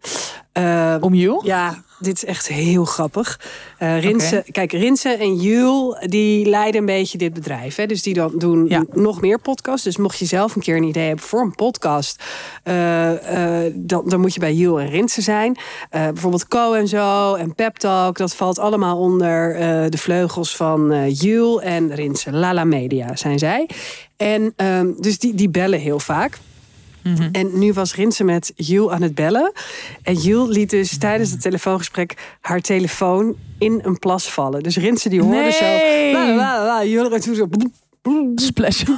Eh, Om you? ja, dit is echt heel grappig. Rinse, Kijk, Rinse en Jul, die leiden een beetje dit bedrijf. Hè? Dus die dan doen Ja. nog meer podcasts. Dus mocht je zelf een keer een idee hebben voor een podcast... eh, eh, dan, dan moet je bij Jul en Rinse zijn. Bijvoorbeeld Co en zo en Pep Talk. Dat valt allemaal onder de vleugels van Jul en Rinse. Lala Media zijn zij. En ehm, dus die, die bellen heel vaak. En nu was Rinse met Jul aan het bellen. En Jul liet dus tijdens het telefoongesprek haar telefoon in een plas vallen. Dus Rinse die hoorde Nee. zo. La, la, la, la, Jul en toen zo. Splash. [laughs]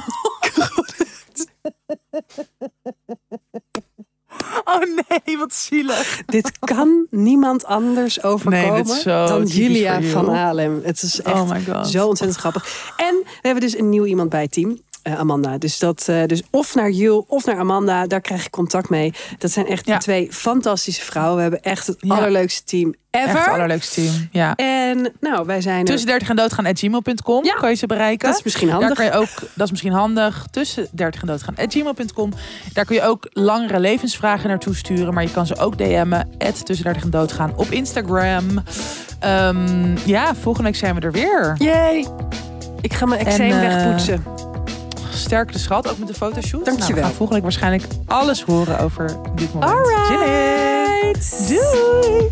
Oh nee, wat zielig. Dit kan niemand anders overkomen Nee, dan Julia van Haarlem. Het is echt Oh my god. zo ontzettend grappig. En we hebben dus een nieuw iemand bij het team. Eh, Amanda. Dus, dat, eh, dus of naar Jul of naar Amanda, daar krijg ik contact mee. Dat zijn echt Ja. twee fantastische vrouwen. We hebben echt het Ja. allerleukste team ever. Echt het allerleukste team. Ja. En nou, wij zijn. Tussen 30 en doodgaan at gmail.com Ja, kan je ze bereiken. dat is misschien handig. Daar kan je ook, dat is misschien handig. Tussen 30 en doodgaan at gmail.com. Daar kun je ook langere levensvragen naartoe sturen. Maar je kan ze ook DM'en. At tussen 30 en doodgaan op Instagram. Ehm, ja, volgende week zijn we er weer. Yay! Ik ga mijn eczeem eh, wegpoetsen. Sterk de schat, ook met de fotoshoot. Dankjewel. Nou, we gaan volgende week waarschijnlijk alles horen over dit moment. Zin in. Alright. Doei!